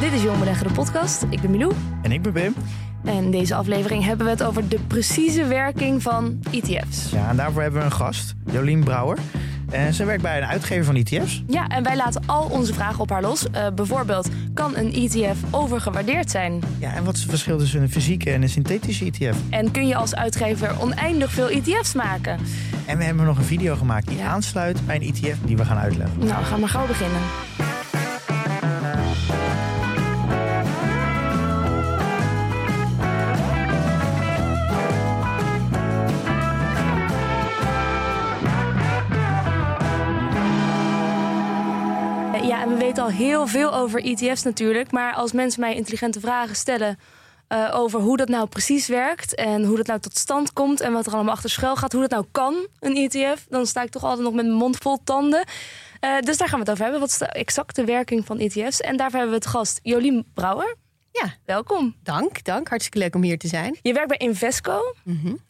Dit is Jong Beleggen, de podcast. Ik ben Milou. En ik ben Wim. En in deze aflevering hebben we het over de precieze werking van ETF's. Ja, en daarvoor hebben we een gast, Jolien Brouwer. En zij werkt bij een uitgever van ETF's. Ja, en wij laten al onze vragen op haar los. Eh, bijvoorbeeld, kan een ETF overgewaardeerd zijn? Ja, en wat is het verschil tussen een fysieke en een synthetische ETF? En kun je als uitgever oneindig veel ETF's maken? En we hebben nog een video gemaakt die Ja. aansluit bij een ETF die we gaan uitleggen. Nou, ga maar gauw beginnen. Ja, en we weten al heel veel over ETF's natuurlijk. Maar als mensen mij intelligente vragen stellen eh, over hoe dat nou precies werkt en hoe dat nou tot stand komt en wat er allemaal achter schuil gaat, hoe dat nou kan, een ETF, dan sta ik toch altijd nog met mijn mond vol tanden. Eh, dus daar gaan we het over hebben. Wat is de exacte werking van ETF's? En daarvoor hebben we het gast Jolien Brouwer. Ja, Welkom. dank, dank. Hartstikke leuk om hier te zijn. Je werkt bij Invesco.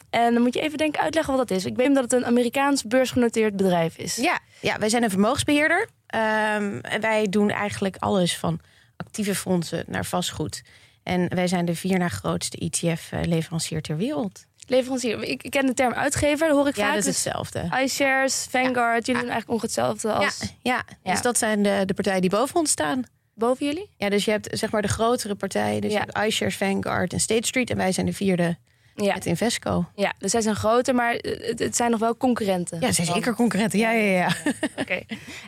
En dan moet je even denken uitleggen wat dat is. Ik weet dat het een Amerikaans beursgenoteerd bedrijf is. Ja, ja wij zijn een vermogensbeheerder. Ehm, wij doen eigenlijk alles van actieve fondsen naar vastgoed. En wij zijn de vier na grootste ETF-leverancier ter wereld. Leverancier. Ik, ken de term uitgever, dat hoor ik Ja, vaak. dat is Dus hetzelfde. iShares, Vanguard, jullie doen eigenlijk ongeveer hetzelfde Ja, als ja, Ja. dus dat zijn de, de partijen die boven ons staan. boven jullie. Ja, dus je hebt zeg maar de grotere partijen. Dus Ja. je hebt iShares, Vanguard en State Street. En wij zijn de vierde Ja, met Invesco. ja, dus zij zijn groter, maar het, het zijn nog wel concurrenten. Ja, ze zijn zeker concurrenten. Ja, ja, ja. Oké.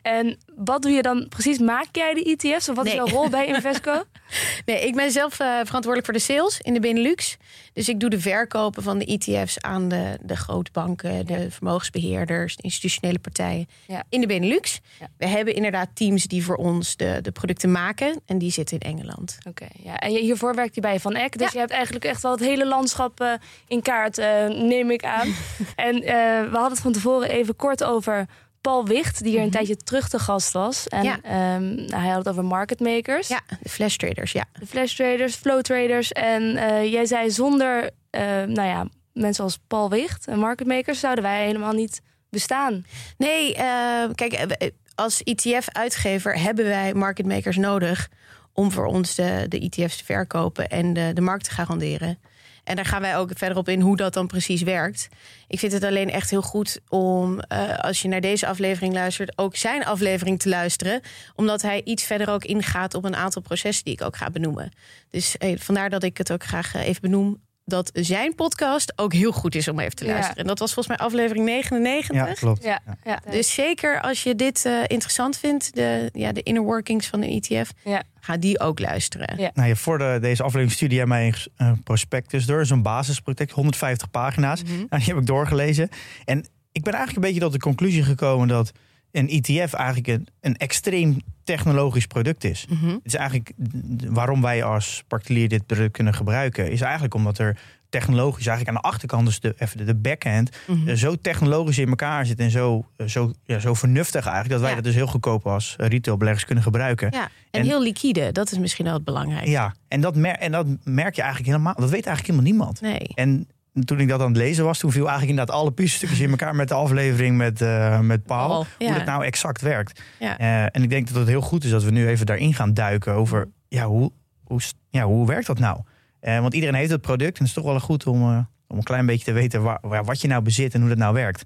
En wat doe je dan precies? Maak jij de ETF's? Of wat is jouw rol bij Invesco? Nee, ik ben zelf eh, verantwoordelijk voor de sales in de Benelux. Dus ik doe de verkopen van de ETF's aan de, de grootbanken, de vermogensbeheerders, de institutionele partijen Ja. in de Benelux. Ja. We hebben inderdaad teams die voor ons de, de producten maken en die zitten in Engeland. Oké, ja. En hiervoor werkt je bij Van Eck. Dus Ja. je hebt eigenlijk echt wel het hele landschap eh, in kaart, eh, neem ik aan. en eh, we hadden het van tevoren even kort over Paul Wicht, die hier een tijdje terug te gast was. En Mhm. Ja. ehm, nou, hij had het over market makers. Ja, de flash traders, ja. De flash traders, flow traders. En eh, jij zei zonder eh, nou ja, mensen als Paul Wicht en market makers zouden wij helemaal niet bestaan. Nee, eh, kijk, eh, als ETF-uitgever hebben wij market makers nodig om voor ons de, de ETF's te verkopen en de, de markt te garanderen. En daar gaan wij ook verder op in hoe dat dan precies werkt. Ik vind het alleen echt heel goed om, eh, als je naar deze aflevering luistert, ook zijn aflevering te luisteren. Omdat hij iets verder ook ingaat op een aantal processen die ik ook ga benoemen. Dus vandaar dat ik het ook graag eh, even benoem. Dat zijn podcast ook heel goed is om even te Ja. luisteren. En dat was volgens mij aflevering 99. Ja, klopt. Ja, ja. Dus zeker als je dit eh, interessant vindt, de, ja, de inner workings van een ETF, Ja. ga die ook luisteren. Ja. Nou ja, voor de, deze aflevering stuurde jij mij een prospectus door. Zo'n basisprospect, 150 pagina's. Nou, die heb ik doorgelezen. En ik ben eigenlijk een beetje tot de conclusie gekomen dat een ETF eigenlijk een, een extreem technologisch product is. Mhm. Het is eigenlijk waarom wij als particulier dit product kunnen gebruiken, is eigenlijk omdat er technologisch eigenlijk aan de achterkant, dus de, even de, backend, Mhm. eh, zo technologisch in elkaar zit en zo, eh, zo, ja, zo vernuftig eigenlijk, dat wij Ja. dat dus heel goedkoop als eh, retailbeleggers kunnen gebruiken. Ja, en, En- heel liquide, dat is misschien wel het belangrijkste. Ja, en dat, mer en dat merk je eigenlijk helemaal, dat weet eigenlijk helemaal niemand. Nee. En toen ik dat aan het lezen was, toen viel eigenlijk inderdaad alle puzzelstukjes in elkaar met de aflevering met, eh, met Paul. Hoe dat nou exact werkt. Ja. Eh, en ik denk dat het heel goed is dat we nu even daarin gaan duiken over ja, hoe, hoe, ja, hoe werkt dat nou? Eh, want iedereen heeft het product en het is toch wel goed om, om een klein beetje te weten waar, waar- wat je nou bezit en hoe dat nou werkt.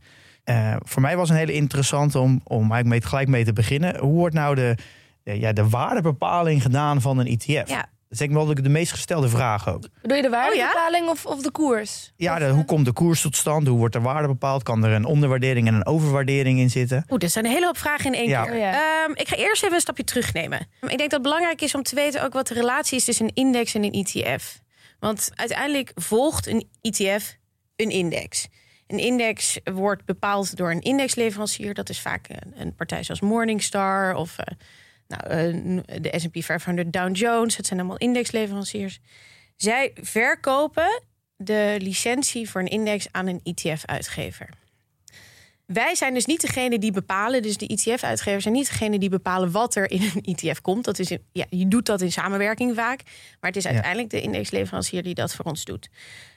Voor mij was een hele interessante om, om eigenlijk mee, gelijk mee te beginnen. Hoe wordt nou de, de, ja, de waardebepaling gedaan van een ETF? Ja. Dat is denk ik wel de, de meest gestelde vraag ook. Doe je de waardebepaling of, of de koers? Ja, Of, de- eh, hoe komt de koers tot stand? Hoe wordt de waarde bepaald? Kan er een onderwaardering en een overwaardering in zitten? Oeh, er zijn een hele hoop vragen in één Ja. keer. Oh ja. Ehm, ik ga eerst even een stapje terugnemen. Ik denk dat het belangrijk is om te weten ook wat de relatie is tussen een index en een ETF. Want uiteindelijk volgt een ETF een index. Een index wordt bepaald door een indexleverancier. Dat is vaak een, een partij zoals Morningstar of eh, Nou, eh, de S&P 500 Dow Jones, het zijn allemaal indexleveranciers. Zij verkopen de licentie voor een index aan een ETF-uitgever. Wij zijn dus niet degene die bepalen, dus de ETF-uitgevers zijn niet degene die bepalen wat er in een ETF komt. Dat is, ja, je doet dat in samenwerking vaak, maar het is uiteindelijk de indexleverancier die dat voor ons doet.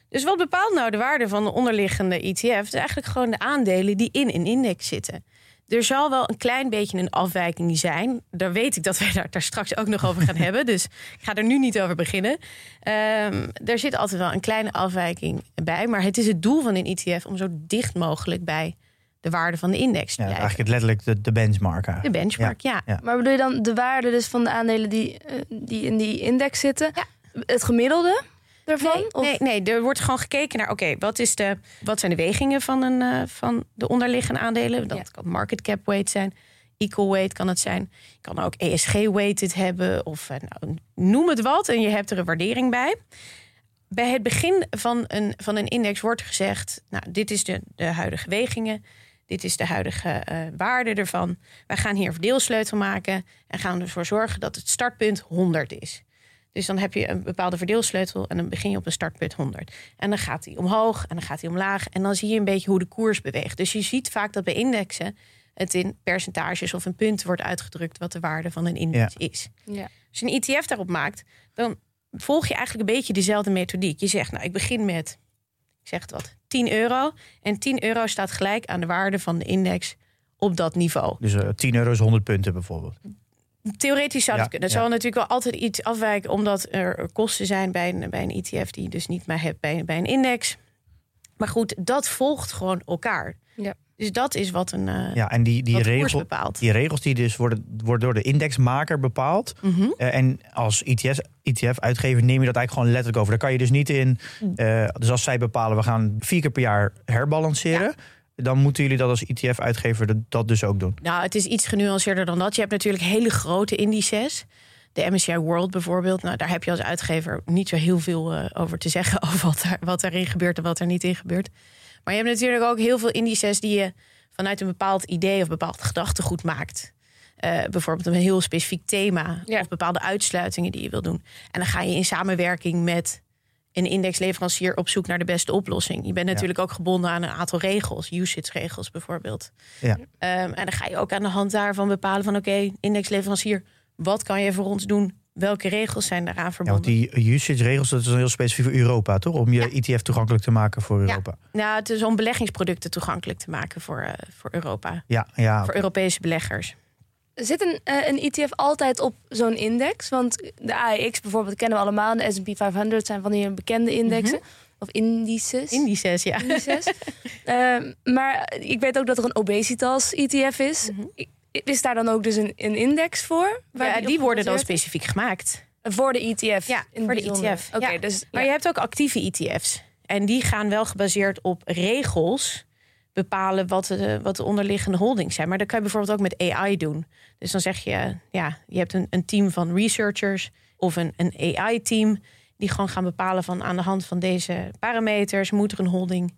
Dus wat bepaalt nou de waarde van de onderliggende ETF? Het is eigenlijk gewoon de aandelen die in een index zitten. Er zal wel een klein beetje een afwijking zijn. Daar weet ik dat wij daar, daar straks ook nog over gaan hebben. Dus ik ga er nu niet over beginnen. Ehm, er zit altijd wel een kleine afwijking bij. Maar het is het doel van een ETF om zo dicht mogelijk bij de waarde van de index te Ja, blijven. eigenlijk het letterlijk de, de benchmark. De benchmark, ja. Ja. Maar bedoel je dan de waarde dus van de aandelen die, eh, die in die index zitten? Ja. Het gemiddelde daarvan? Nee, Of- nee, nee, er wordt gewoon gekeken naar, oké, wat de, wat zijn de wegingen van, een, eh, van de onderliggende aandelen? Dat Ja. kan market cap weight zijn, equal weight kan het zijn. Je kan ook ESG-weighted hebben of eh, nou, noem het wat en je hebt er een waardering bij. Bij het begin van een, van een index wordt gezegd, nou, dit is de, de huidige wegingen. Dit is de huidige eh, waarde ervan. Wij gaan hier een verdeelsleutel maken en gaan ervoor zorgen dat het startpunt 100 is. Dus dan heb je een bepaalde verdeelsleutel en dan begin je op een startpunt 100. En dan gaat die omhoog en dan gaat die omlaag. En dan zie je een beetje hoe de koers beweegt. Dus je ziet vaak dat bij indexen het in percentages of in punten wordt uitgedrukt wat de waarde van een index is. Ja. Als je een ETF daarop maakt, dan volg je eigenlijk een beetje dezelfde methodiek. Je zegt, nou, ik begin met, ik zeg het wat, 10 euro. En 10 euro staat gelijk aan de waarde van de index op dat niveau. Dus eh 10 euro is 100 punten bijvoorbeeld. Theoretisch zou het Ja, kunnen. Er ja. zal natuurlijk wel altijd iets afwijken, omdat er kosten zijn bij een, bij een ETF die je dus niet meer hebt bij, bij een index. Maar goed, dat volgt gewoon elkaar. Ja. Dus dat is wat een eh Ja, en die, die, regel, bepaalt. die regels die dus worden, worden door de indexmaker bepaald. Mhm. Eh, en als ETF, ETF-uitgever neem je dat eigenlijk gewoon letterlijk over. Daar kan je dus niet in. Mm. eh, dus als zij bepalen, we gaan vier keer per jaar herbalanceren. Dan moeten jullie dat als ETF-uitgever dat, dat dus ook doen. Nou, het is iets genuanceerder dan dat. Je hebt natuurlijk hele grote indices. De MSCI World bijvoorbeeld. Nou, daar heb je als uitgever niet zo heel veel eh, over te zeggen. Over wat, er, wat erin gebeurt en wat er niet in gebeurt. Maar je hebt natuurlijk ook heel veel indices die je vanuit een bepaald idee of bepaald gedachtegoed maakt. Eh, bijvoorbeeld een heel specifiek thema Ja. of bepaalde uitsluitingen die je wil doen. En dan ga je in samenwerking met een indexleverancier op zoek naar de beste oplossing. Je bent natuurlijk ook gebonden aan een aantal regels, usage-regels bijvoorbeeld. Ja. Ehm, en dan ga je ook aan de hand daarvan bepalen van oké, indexleverancier, wat kan je voor ons doen? Welke regels zijn daaraan Ja, verbonden? want die usage-regels, dat is heel specifiek voor Europa, toch? Om je ETF toegankelijk te maken voor Europa. Nou, het is om beleggingsproducten toegankelijk te maken voor, eh, voor Europa. Ja, ja. Voor Europese beleggers. Zit een, eh, een ETF altijd op zo'n index? Want de AEX bijvoorbeeld kennen we allemaal. De S&P 500 zijn van die bekende indexen. Of indices. Indices, ja. indices. Ehm, maar ik weet ook dat er een obesitas ETF is. I- Is daar dan ook dus een, een index voor? Waar ja die worden dan specifiek gemaakt. Voor de ETF? Ja, in voor de bijzonder. ETF. Oké, Ja. dus Maar ja. je hebt ook actieve ETF's. En die gaan wel gebaseerd op regels bepalen wat de, wat de onderliggende holdings zijn. Maar dat kan je bijvoorbeeld ook met AI doen. Dus dan zeg je, ja, je hebt een, een team van researchers of een, een AI-team die gewoon gaan bepalen van aan de hand van deze parameters moet er een holding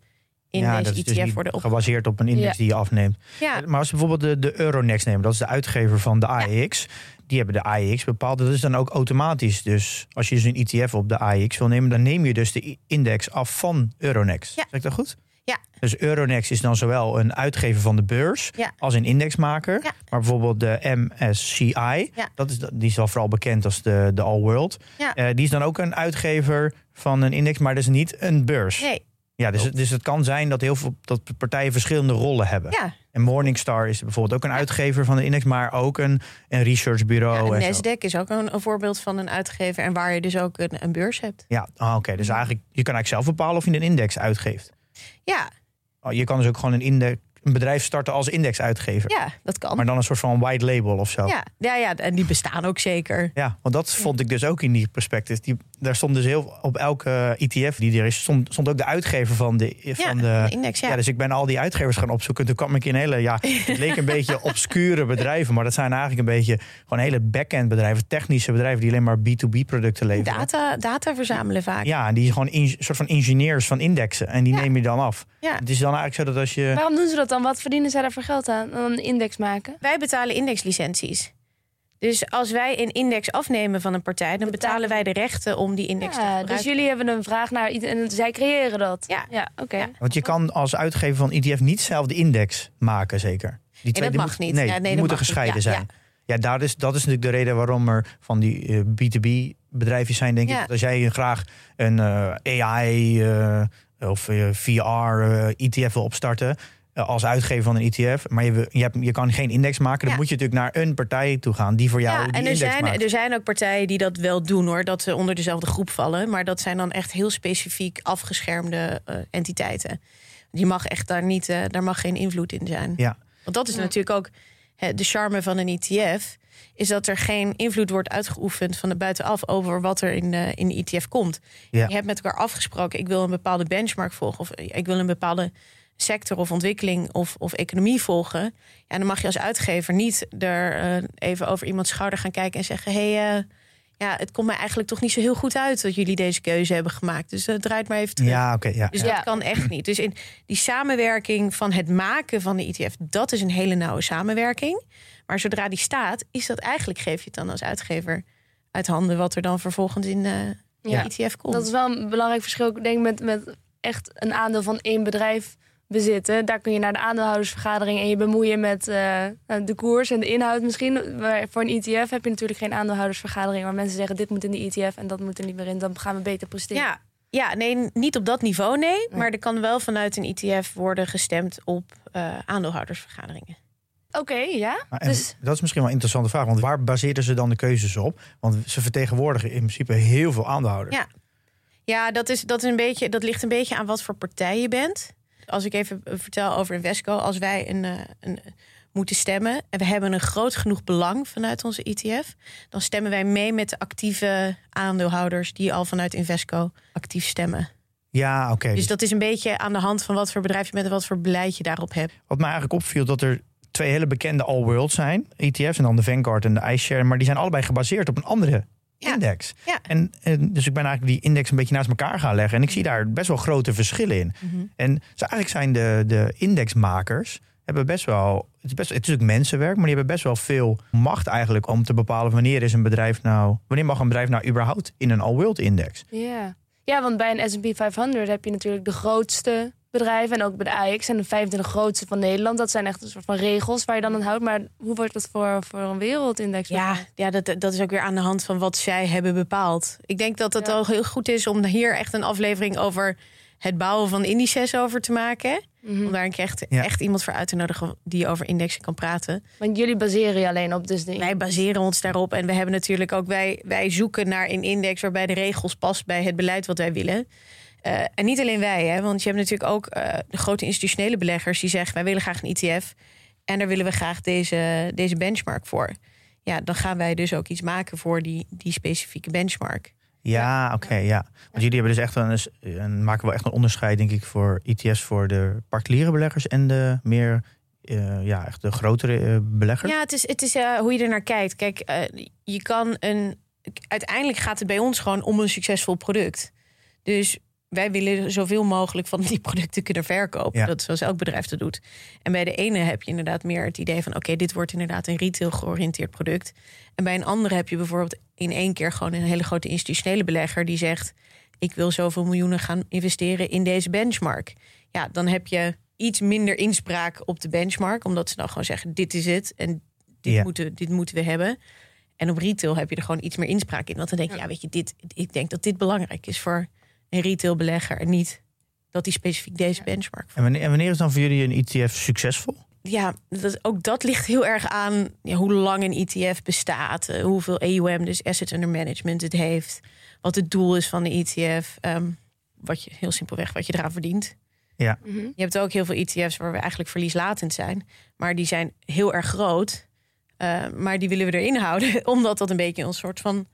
in ja, deze dat is ETF dus niet worden op. gebaseerd op een index Ja. die je afneemt. Ja, Maar als we bijvoorbeeld de, de Euronext nemen, dat is de uitgever van de AEX. Die hebben de AEX bepaald. Dat is dan ook automatisch. Dus als je dus een ETF op de AEX wil nemen, dan neem je dus de index af van Euronext. Zeg ik dat goed? Ja. Dus Euronext is dan zowel een uitgever van de beurs Ja. als een indexmaker. Ja. Maar bijvoorbeeld de MSCI, Ja. dat is, die is wel vooral bekend als de, de All World. Ja. Eh, die is dan ook een uitgever van een index, maar dat is niet een beurs. nee, Ja, dus, dus het kan zijn dat heel veel dat partijen verschillende rollen hebben. ja. En Morningstar is bijvoorbeeld ook een uitgever van de index, maar ook een, een researchbureau. ja en zo. Nasdaq is ook een, een voorbeeld van een uitgever en waar je dus ook een, een beurs hebt. Ja, ah, oké. Dus eigenlijk, je kan eigenlijk zelf bepalen of je een index uitgeeft. Ja, Oh, je kan dus ook gewoon een, index, een bedrijf starten als indexuitgever. ja dat kan. Maar dan een soort van white label of zo. Ja, ja, ja, en die bestaan ook zeker. Ja, want dat vond ik dus ook in die prospectus. Die, daar stond dus heel op elke ETF die er is, stond, stond ook de uitgever van de, van de, de index, ja. Ja, dus ik ben al die uitgevers gaan opzoeken. Toen kwam ik in hele, ja, het leek een beetje obscure bedrijven. Maar dat zijn eigenlijk een beetje gewoon hele back-end bedrijven. Technische bedrijven die alleen maar B2B producten leveren. Data, data verzamelen vaak. Ja, en die gewoon in, soort van ingenieurs van indexen. En die neem je dan af. Ja. Het is dan eigenlijk zo dat als je... Waarom doen ze dat dan? Wat verdienen zij daar voor geld aan? Dan een index maken? Wij betalen indexlicenties. Dus als wij een index afnemen van een partij, dan betalen wij de rechten om die index te Ja, gebruiken. dus jullie hebben een vraag naar iets en zij creëren dat. Ja. ja oké. Ja. Want je kan als uitgever van ETF niet zelf de index maken, zeker. Die dat die mag moet- niet. Nee, Ja, nee, die dat moeten mag niet. gescheiden Ja, zijn. Ja, daar is, dat is natuurlijk de reden waarom er van die eh, B2B-bedrijven zijn, denk Ja. ik. Dat Als jij graag een eh, AI eh, of eh, VR-ETF wil opstarten als uitgever van een ETF, maar je, je, hebt, je kan geen index maken, dan Ja. moet je natuurlijk naar een partij toe gaan die voor jou Ja, die en er index zijn, maakt. er zijn ook partijen die dat wel doen hoor, dat ze onder dezelfde groep vallen. Maar dat zijn dan echt heel specifiek afgeschermde eh, entiteiten. Die mag echt daar niet, eh, daar mag geen invloed in zijn. Ja. Want dat is Ja. natuurlijk ook hè, de charme van een ETF. Is dat er geen invloed wordt uitgeoefend van de buitenaf over wat er in de, in de ETF komt. Ja. Je hebt met elkaar afgesproken, ik wil een bepaalde benchmark volgen. Of ik wil een bepaalde sector of ontwikkeling of, of economie volgen. Ja, dan mag je als uitgever niet er eh, even over iemands schouder gaan kijken en zeggen: hé, hey, eh, ja, het komt mij eigenlijk toch niet zo heel goed uit dat jullie deze keuze hebben gemaakt. Dus uh, draait maar even terug. Ja, oké. ja. Dus Ja. dat kan echt niet. Dus in die samenwerking van het maken van de ETF, dat is een hele nauwe samenwerking. Maar zodra die staat, is dat eigenlijk, geef je het dan als uitgever uit handen wat er dan vervolgens in de Ja. ETF komt. Dat is wel een belangrijk verschil, ik denk, met, met echt een aandeel van één bedrijf bezitten. Daar kun je naar de aandeelhoudersvergadering en je bemoeien met eh, de koers en de inhoud misschien. Maar voor een ETF heb je natuurlijk geen aandeelhoudersvergadering waar mensen zeggen dit moet in de ETF en dat moet er niet meer in. Dan gaan we beter presteren. Ja, ja, nee, niet op dat niveau, nee. Maar er kan wel vanuit een ETF worden gestemd op eh, aandeelhoudersvergaderingen. Oké, ja. Maar Dus Dat is misschien wel een interessante vraag, want waar baseren ze dan de keuzes op? Want ze vertegenwoordigen in principe heel veel aandeelhouders. Ja. Ja, dat, is, dat, is een beetje, dat ligt een beetje aan wat voor partij je bent. Als ik even vertel over Invesco, als wij een, eh, een, moeten stemmen en we hebben een groot genoeg belang vanuit onze ETF, dan stemmen wij mee met de actieve aandeelhouders die al vanuit Invesco actief stemmen. Ja, oké. Dus dat is een beetje aan de hand van wat voor bedrijf je bent en wat voor beleid je daarop hebt. Wat mij eigenlijk opviel, dat er twee hele bekende all-world zijn. ETF's en dan de Vanguard en de iShare. Maar die zijn allebei gebaseerd op een andere. Index. Ja. En, en dus ik ben eigenlijk die index een beetje naast elkaar gaan leggen. En ik zie daar best wel grote verschillen in. Mhm. En dus eigenlijk zijn de, de indexmakers hebben best wel. Het is, best, het is natuurlijk mensenwerk, maar die hebben best wel veel macht eigenlijk om te bepalen wanneer is een bedrijf nou. Wanneer mag een bedrijf nou überhaupt in een all-world index? ja. ja, want bij een S&P 500 heb je natuurlijk de grootste bedrijven en ook bij de AX en de 25 grootste van Nederland. Dat zijn echt een soort van regels waar je dan aan houdt. Maar hoe wordt dat voor, voor een wereldindex? Ja, ja dat, dat is ook weer aan de hand van wat zij hebben bepaald. Ik denk dat het Ja. al heel goed is om hier echt een aflevering over het bouwen van indices over te maken. Mhm. Om daar een keer echt, Ja. echt iemand voor uit te nodigen die over indexen kan praten. Want jullie baseren je alleen op dus de Wij baseren ons daarop en we hebben natuurlijk ook, wij, wij zoeken naar een index waarbij de regels past bij het beleid wat wij willen. Eh, en niet alleen wij, hè, want je hebt natuurlijk ook eh, de grote institutionele beleggers die zeggen: wij willen graag een ETF en daar willen we graag deze, deze benchmark voor. Ja, dan gaan wij dus ook iets maken voor die, die specifieke benchmark. Ja, oké, ja. Want jullie hebben dus echt een, een maken wel echt een onderscheid, denk ik, voor ETF's voor de particuliere beleggers en de meer, eh, ja, echt de grotere beleggers. Ja, het is, het is hoe je er naar kijkt. Kijk, je kan een. Uiteindelijk gaat het bij ons gewoon om een succesvol product. Dus wij willen zoveel mogelijk van die producten kunnen verkopen. Ja. Dat is zoals elk bedrijf dat doet. En bij de ene heb je inderdaad meer het idee van: oké, dit wordt inderdaad een retail georiënteerd product. En bij een andere heb je bijvoorbeeld in één keer gewoon een hele grote institutionele belegger die zegt: ik wil zoveel miljoenen gaan investeren in deze benchmark. Ja, dan heb je iets minder inspraak op de benchmark, omdat ze dan gewoon zeggen: dit is het en dit, Ja. moeten, dit moeten we hebben. En op retail heb je er gewoon iets meer inspraak in. Want dan denk je, ja, weet je, dit, ik denk dat dit belangrijk is voor een retailbelegger en niet dat die specifiek deze benchmark. En, wanneer, en wanneer is dan voor jullie een ETF succesvol? Ja, dat, ook dat ligt heel erg aan ja, hoe lang een ETF bestaat, eh, hoeveel AUM, dus assets under management, het heeft, wat het doel is van de ETF, ehm, wat je heel simpelweg wat je eraan verdient. Ja, Mhm. Je hebt ook heel veel ETF's waar we eigenlijk verlieslatend zijn. Maar die zijn heel erg groot. Eh, maar die willen we erin houden. Omdat dat een beetje een soort van...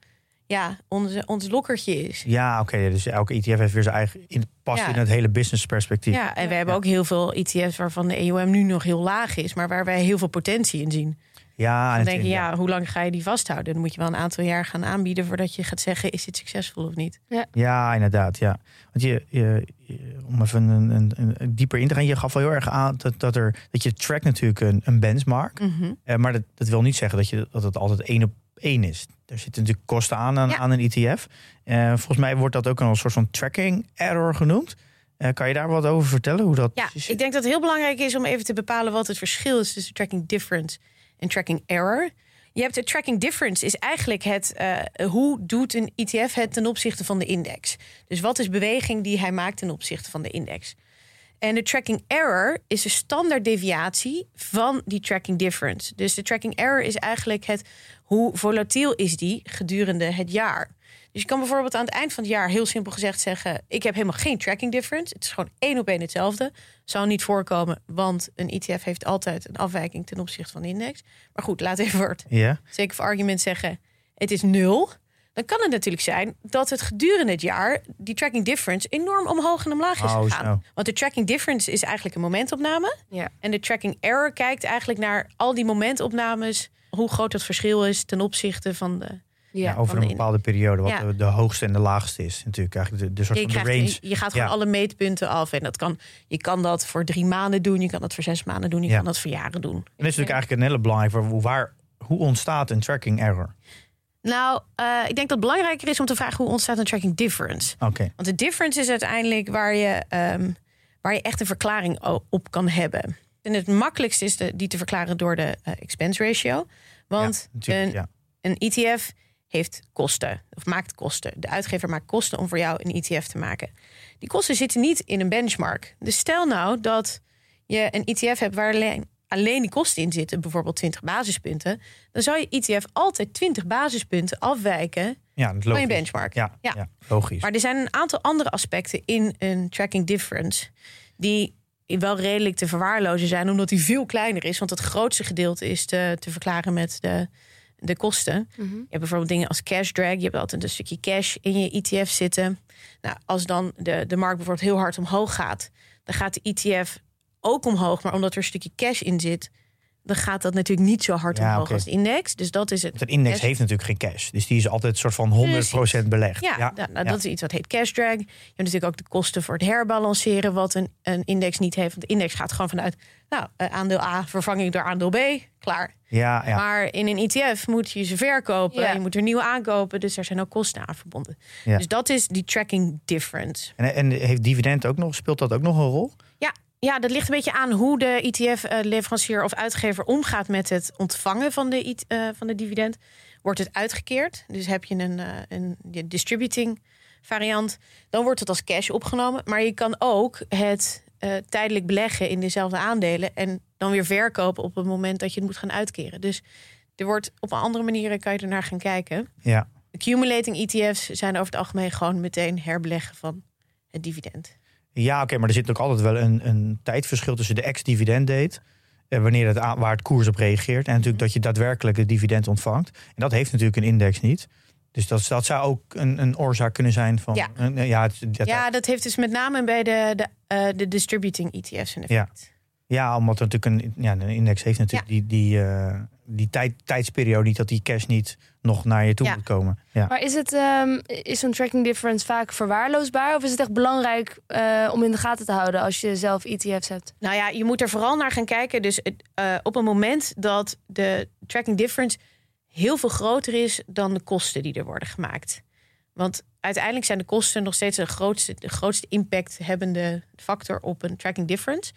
Ja, onze, ons lokkertje is. ja oké. dus elke ETF heeft weer zijn eigen, in, past Ja. in het hele business perspectief. Ja, en we hebben ook heel veel ETF's waarvan de EUM nu nog heel laag is. Maar waar wij heel veel potentie in zien. Ja, Dan en denk je, ja, hoe lang ga je die vasthouden? Dan moet je wel een aantal jaar gaan aanbieden voordat je gaat zeggen, is dit succesvol of niet? Ja, inderdaad. Ja. Want je, je, je- om even een, een, een dieper in te gaan, je gaf wel heel erg aan dat, dat, er, dat je track natuurlijk een, een benchmark. Mhm. Eh, maar dat, dat wil niet zeggen dat, je, dat het altijd één op één is. Er zitten natuurlijk kosten aan aan, Ja. aan een ETF. Eh, volgens mij wordt dat ook een soort van tracking error genoemd. Eh, kan je daar wat over vertellen? Hoe dat Ja, ik denk dat het heel belangrijk is om even te bepalen wat het verschil is tussen tracking difference en tracking error. Je hebt de tracking difference is eigenlijk het eh, hoe doet een ETF het ten opzichte van de index. Dus wat is beweging die hij maakt ten opzichte van de index. En de tracking error is de standaard deviatie van die tracking difference. Dus de tracking error is eigenlijk het hoe volatiel is die gedurende het jaar. Dus je kan bijvoorbeeld aan het eind van het jaar heel simpel gezegd zeggen: ik heb helemaal geen tracking difference. Het is gewoon één op één hetzelfde. Zou niet voorkomen, want een ETF heeft altijd een afwijking ten opzichte van de index. Maar goed, laat even het Ja, zeker voor argument zeggen: het is nul. Dan kan het natuurlijk zijn dat het gedurende het jaar die tracking difference enorm omhoog en omlaag is Oh, gegaan. Want de tracking difference is eigenlijk een momentopname. Ja. En de tracking error kijkt eigenlijk naar al die momentopnames, hoe groot het verschil is ten opzichte van de. Ja. over van een de bepaalde periode, wat Ja. de, de hoogste en de laagste is. Natuurlijk eigenlijk de, de soort Je, van de range. je, gaat gewoon Ja. alle meetpunten af. En dat kan, je kan dat voor drie maanden doen, je kan dat voor zes maanden doen, je Ja. kan dat voor jaren doen. En dat is natuurlijk eigenlijk een hele belangrijke. Hoe, waar, hoe ontstaat een tracking error? Nou, eh, ik denk dat het belangrijker is om te vragen hoe ontstaat een tracking difference. Oké, Want de difference is uiteindelijk waar je, ehm, waar je echt een verklaring op kan hebben. En het makkelijkste is de, die te verklaren door de eh, expense ratio. Want ja, een, ja. een ETF heeft kosten, of maakt kosten. De uitgever maakt kosten om voor jou een ETF te maken. Die kosten zitten niet in een benchmark. Dus stel nou dat je een ETF hebt waar alleen, alleen die kosten in zitten, bijvoorbeeld 20 basispunten, dan zou je ETF altijd 20 basispunten afwijken ja, van je benchmark. Ja, ja. Ja. logisch. Maar er zijn een aantal andere aspecten in een tracking difference die wel redelijk te verwaarlozen zijn, omdat die veel kleiner is. Want het grootste gedeelte is te, te verklaren met de, de kosten. Mhm. Je hebt bijvoorbeeld dingen als cash drag. Je hebt altijd een stukje cash in je ETF zitten. Nou, als dan de, de markt bijvoorbeeld heel hard omhoog gaat, dan gaat de ETF ook omhoog. Maar omdat er een stukje cash in zit, dan gaat dat natuurlijk niet zo hard Ja, omhoog als de index. Dus dat is het. Want een index cash- heeft natuurlijk geen cash. Dus die is altijd een soort van 100% belegd. Ja, ja, nou, nou, ja. dat is iets wat heet cash drag. Je hebt natuurlijk ook de kosten voor het herbalanceren, wat een, een index niet heeft. Want de index gaat gewoon vanuit, nou, eh, aandeel A vervang ik door aandeel B, klaar. ja, ja. Maar in een ETF moet je ze verkopen, Ja. je moet er nieuwe aankopen, dus er zijn ook kosten aan verbonden. Ja. Dus dat is die tracking difference. En, en heeft dividend ook nog, speelt dat ook nog een rol? Ja, dat ligt een beetje aan hoe de ETF-leverancier of uitgever omgaat met het ontvangen van de, IT eh, van de dividend. Wordt het uitgekeerd? Dus heb je een, eh, een distributing variant, dan wordt het als cash opgenomen. Maar je kan ook het eh, tijdelijk beleggen in dezelfde aandelen en dan weer verkopen op het moment dat je het moet gaan uitkeren. Dus er wordt op een andere manier kan je ernaar gaan kijken. Ja. Accumulating ETF's zijn over het algemeen gewoon meteen herbeleggen van het dividend. Ja, oké, maar er zit ook altijd wel een, een tijdverschil tussen de ex-dividend date. eh, wanneer het aan, waar het koers op reageert. En natuurlijk dat je daadwerkelijk het dividend ontvangt. En dat heeft natuurlijk een index niet. Dus dat, dat zou ook een, een oorzaak kunnen zijn van. Ja. een- ja, het- Ja, dat heeft dus met name bij de, de, eh, de distributing ETF's een effect. ja, omdat er natuurlijk een, ja, een index heeft natuurlijk die, die, eh, die tijd, tijdsperiode niet dat die cash niet nog naar je toe Ja. moet komen. Ja. Maar is, het, ehm, is zo'n tracking difference vaak verwaarloosbaar? Of is het echt belangrijk eh, om in de gaten te houden als je zelf ETF's hebt? Nou ja, je moet er vooral naar gaan kijken. Dus het, eh, op een moment dat de tracking difference heel veel groter is dan de kosten die er worden gemaakt. Want uiteindelijk zijn de kosten nog steeds de grootste, de grootste impact hebbende factor op een tracking difference.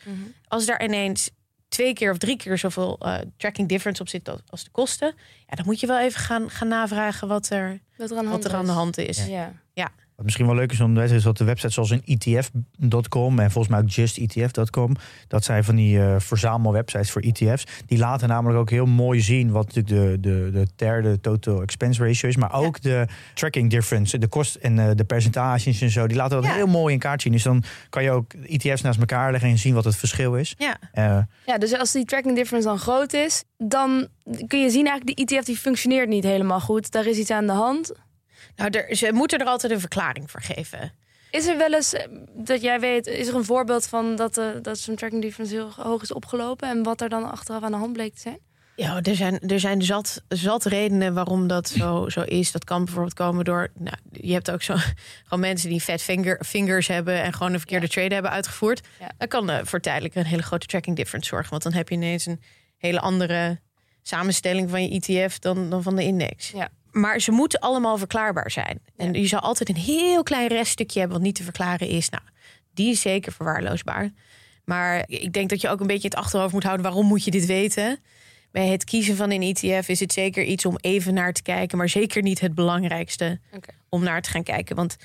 Als daar ineens twee keer of drie keer zoveel eh, tracking difference op zit als- de kosten, ja, dan moet je wel even gaan, gaan navragen wat er, Wat er aan de wat hand er aan is. de hand is. Ja. Wat misschien wel leuk is om te weten, is dat de websites zoals een ETF.com en volgens mij ook justetf.com, dat zijn van die eh verzamelwebsites voor ETF's. Die laten namelijk ook heel mooi zien wat natuurlijk de, de, de derde total expense ratio is, maar ook de tracking difference, de kost en eh, de percentages en zo. Die laten dat Ja. heel mooi in kaart zien. Dus dan kan je ook ETF's naast elkaar leggen en zien wat het verschil is. Ja. Eh, ja, dus als die tracking difference dan groot is, dan kun je zien eigenlijk die ETF die functioneert niet helemaal goed. Daar is iets aan de hand. Nou, er, ze moeten er altijd een verklaring voor geven. Is er wel eens, eh, dat jij weet, is er een voorbeeld van dat, eh, dat zo'n tracking difference heel hoog is opgelopen en wat er dan achteraf aan de hand bleek te zijn? Ja, er zijn, er zijn zat, zat redenen waarom dat zo, zo is. Dat kan bijvoorbeeld komen door. Nou, je hebt ook zo gewoon mensen die fat finger, fingers hebben en gewoon een verkeerde trade hebben uitgevoerd. Ja. Dat kan eh, voor tijdelijk een hele grote tracking difference zorgen. Want dan heb je ineens een hele andere samenstelling van je ETF dan, dan van de index. Ja. Maar ze moeten allemaal verklaarbaar zijn. En je zal altijd een heel klein reststukje hebben wat niet te verklaren is. Nou, die is zeker verwaarloosbaar. Maar ik denk dat je ook een beetje het achterhoofd moet houden. Waarom moet je dit weten? Bij het kiezen van een ETF is het zeker iets om even naar te kijken. Maar zeker niet het belangrijkste om naar te gaan kijken. Want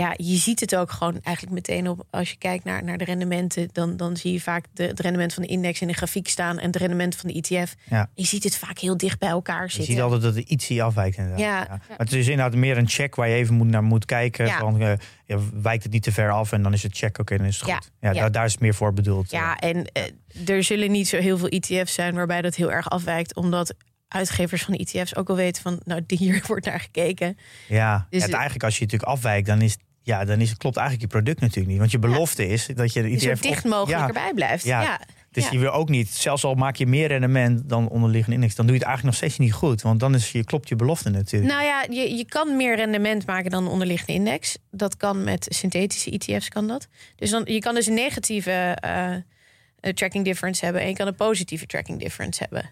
ja, je ziet het ook gewoon eigenlijk meteen op. Als je kijkt naar, naar de rendementen, dan, dan zie je vaak de, het rendement van de index in de grafiek staan en het rendement van de ETF. Ja. Je ziet het vaak heel dicht bij elkaar Je zitten. ziet altijd dat er ietsje afwijkt inderdaad. Ja. Maar het is inderdaad meer een check waar je even moet naar moet kijken. Ja. Van, eh, ja, wijkt het niet te ver af en dan is het check, oké, dan is het goed. Ja. Daar, daar is het meer voor bedoeld. Ja, en eh, er zullen niet zo heel veel ETF's zijn waarbij dat heel erg afwijkt, omdat uitgevers van ETF's ook al weten van, nou, hier wordt naar gekeken. Ja, Dus het het- eigenlijk als je natuurlijk afwijkt, dan is, ja, dan is, klopt eigenlijk je product natuurlijk niet. Want je belofte is dat je de Die ETF... zo dicht mogelijk ja, erbij blijft. Ja. Ja. Dus je wil ook niet, zelfs al maak je meer rendement dan onderliggende index, dan doe je het eigenlijk nog steeds niet goed. Want dan is je, klopt je belofte natuurlijk. Nou ja, je, je kan meer rendement maken dan de onderliggende index. Dat kan met synthetische ETF's kan dat. Dus dan, je kan dus een negatieve eh, eh, tracking difference hebben en je kan een positieve tracking difference hebben.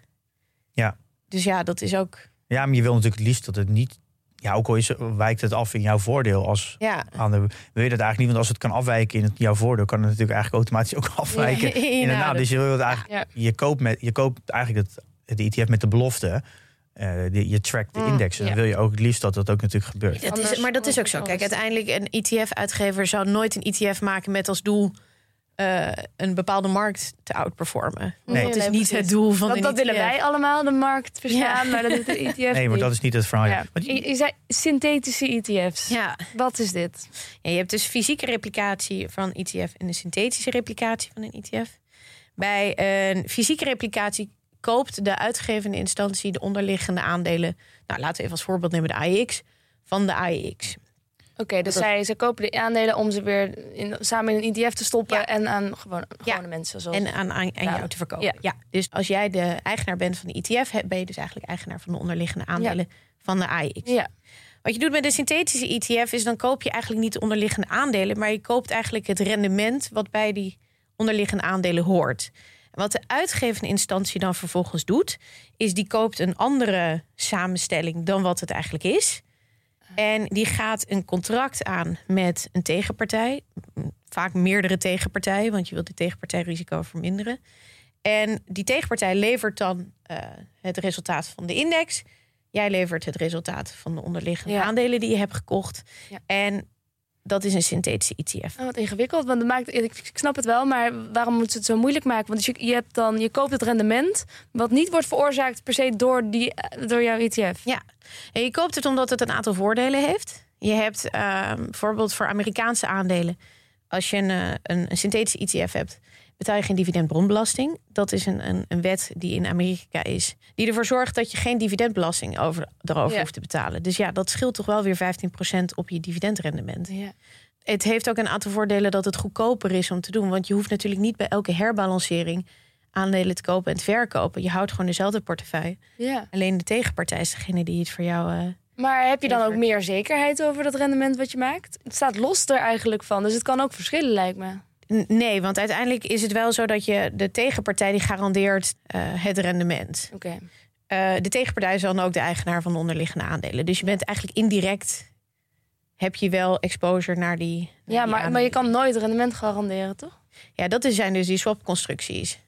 Ja. Dus ja, dat is ook. Ja, maar je wil natuurlijk het liefst dat het niet, ja, ook al is, wijkt het af in jouw voordeel als Ja, aan de, wil je dat eigenlijk niet, want als het kan afwijken in het, jouw voordeel, kan het natuurlijk eigenlijk automatisch ook afwijken Ja, in dat- Dus je wil het eigenlijk, Ja. je koopt met, je koopt eigenlijk het, de ETF met de belofte. eh, die- je trackt de Mm, index. En dan ja. wil je ook het liefst dat dat ook natuurlijk gebeurt. dat is, maar dat is ook zo. Kijk, uiteindelijk een ETF-uitgever zou nooit een ETF maken met als doel eh, een bepaalde markt te outperformen. Nee. dat is niet het doel van Dat, een dat willen ETF. wij allemaal, de markt verstaan, Ja. maar dat doet de ETF Nee, maar niet. dat is niet het verhaal. Ja. Je- Je, zei synthetische ETF's. Ja, Wat is dit? Ja, je hebt dus fysieke replicatie van ETF en de synthetische replicatie van een ETF. Bij een fysieke replicatie koopt de uitgevende instantie de onderliggende aandelen. Nou, laten we even als voorbeeld nemen de AEX van de AEX. Oké, dus Dat- zij, zij kopen de aandelen om ze weer in, samen in een ETF te stoppen Ja. en aan gewone, mensen. Zoals, En aan, aan, jou te verkopen. Ja. Ja. Dus als jij de eigenaar bent van de ETF, ben je dus eigenlijk eigenaar van de onderliggende aandelen van de AEX. ja. Wat je doet met de synthetische ETF is dan koop je eigenlijk niet de onderliggende aandelen, maar je koopt eigenlijk het rendement wat bij die onderliggende aandelen hoort. En wat de uitgevende instantie dan vervolgens doet, is die koopt een andere samenstelling dan wat het eigenlijk is. En die gaat een contract aan met een tegenpartij. Vaak meerdere tegenpartijen, want je wilt die tegenpartijrisico verminderen. En die tegenpartij levert dan eh, het resultaat van de index. Jij levert het resultaat van de onderliggende Ja. aandelen die je hebt gekocht. Ja. En dat is een synthetische ETF. Oh, wat ingewikkeld, want dat maakt, ik, snap het wel, maar waarom moeten ze het zo moeilijk maken? Want je, je, hebt dan, je koopt het rendement, wat niet wordt veroorzaakt per se door, die, door jouw ETF. Ja, en je koopt het omdat het een aantal voordelen heeft. Je hebt ehm, bijvoorbeeld voor Amerikaanse aandelen, als je een, eh, een, een synthetische ETF hebt, betaal je geen dividendbronbelasting. Dat is een, een, een wet die in Amerika is, die ervoor zorgt dat je geen dividendbelasting over, erover Ja. hoeft te betalen. Dus ja, dat scheelt toch wel weer 15% op je dividendrendement. Ja. Het heeft ook een aantal voordelen dat het goedkoper is om te doen. Want je hoeft natuurlijk niet bij elke herbalancering aandelen te kopen en te verkopen. Je houdt gewoon dezelfde portefeuille. ja. Alleen de tegenpartij is degene die het voor jou. eh, Maar heb je dan ook meer zekerheid over dat rendement wat je maakt? Het staat los er eigenlijk van, dus het kan ook verschillen lijkt me. Nee, want uiteindelijk is het wel zo dat je de tegenpartij die garandeert eh, het rendement. Oké. Eh, de tegenpartij is dan ook de eigenaar van de onderliggende aandelen. Dus je bent eigenlijk indirect heb je wel exposure naar die. naar Ja, die maar, maar je kan nooit rendement garanderen, toch? Ja, dat zijn dus die swapconstructies.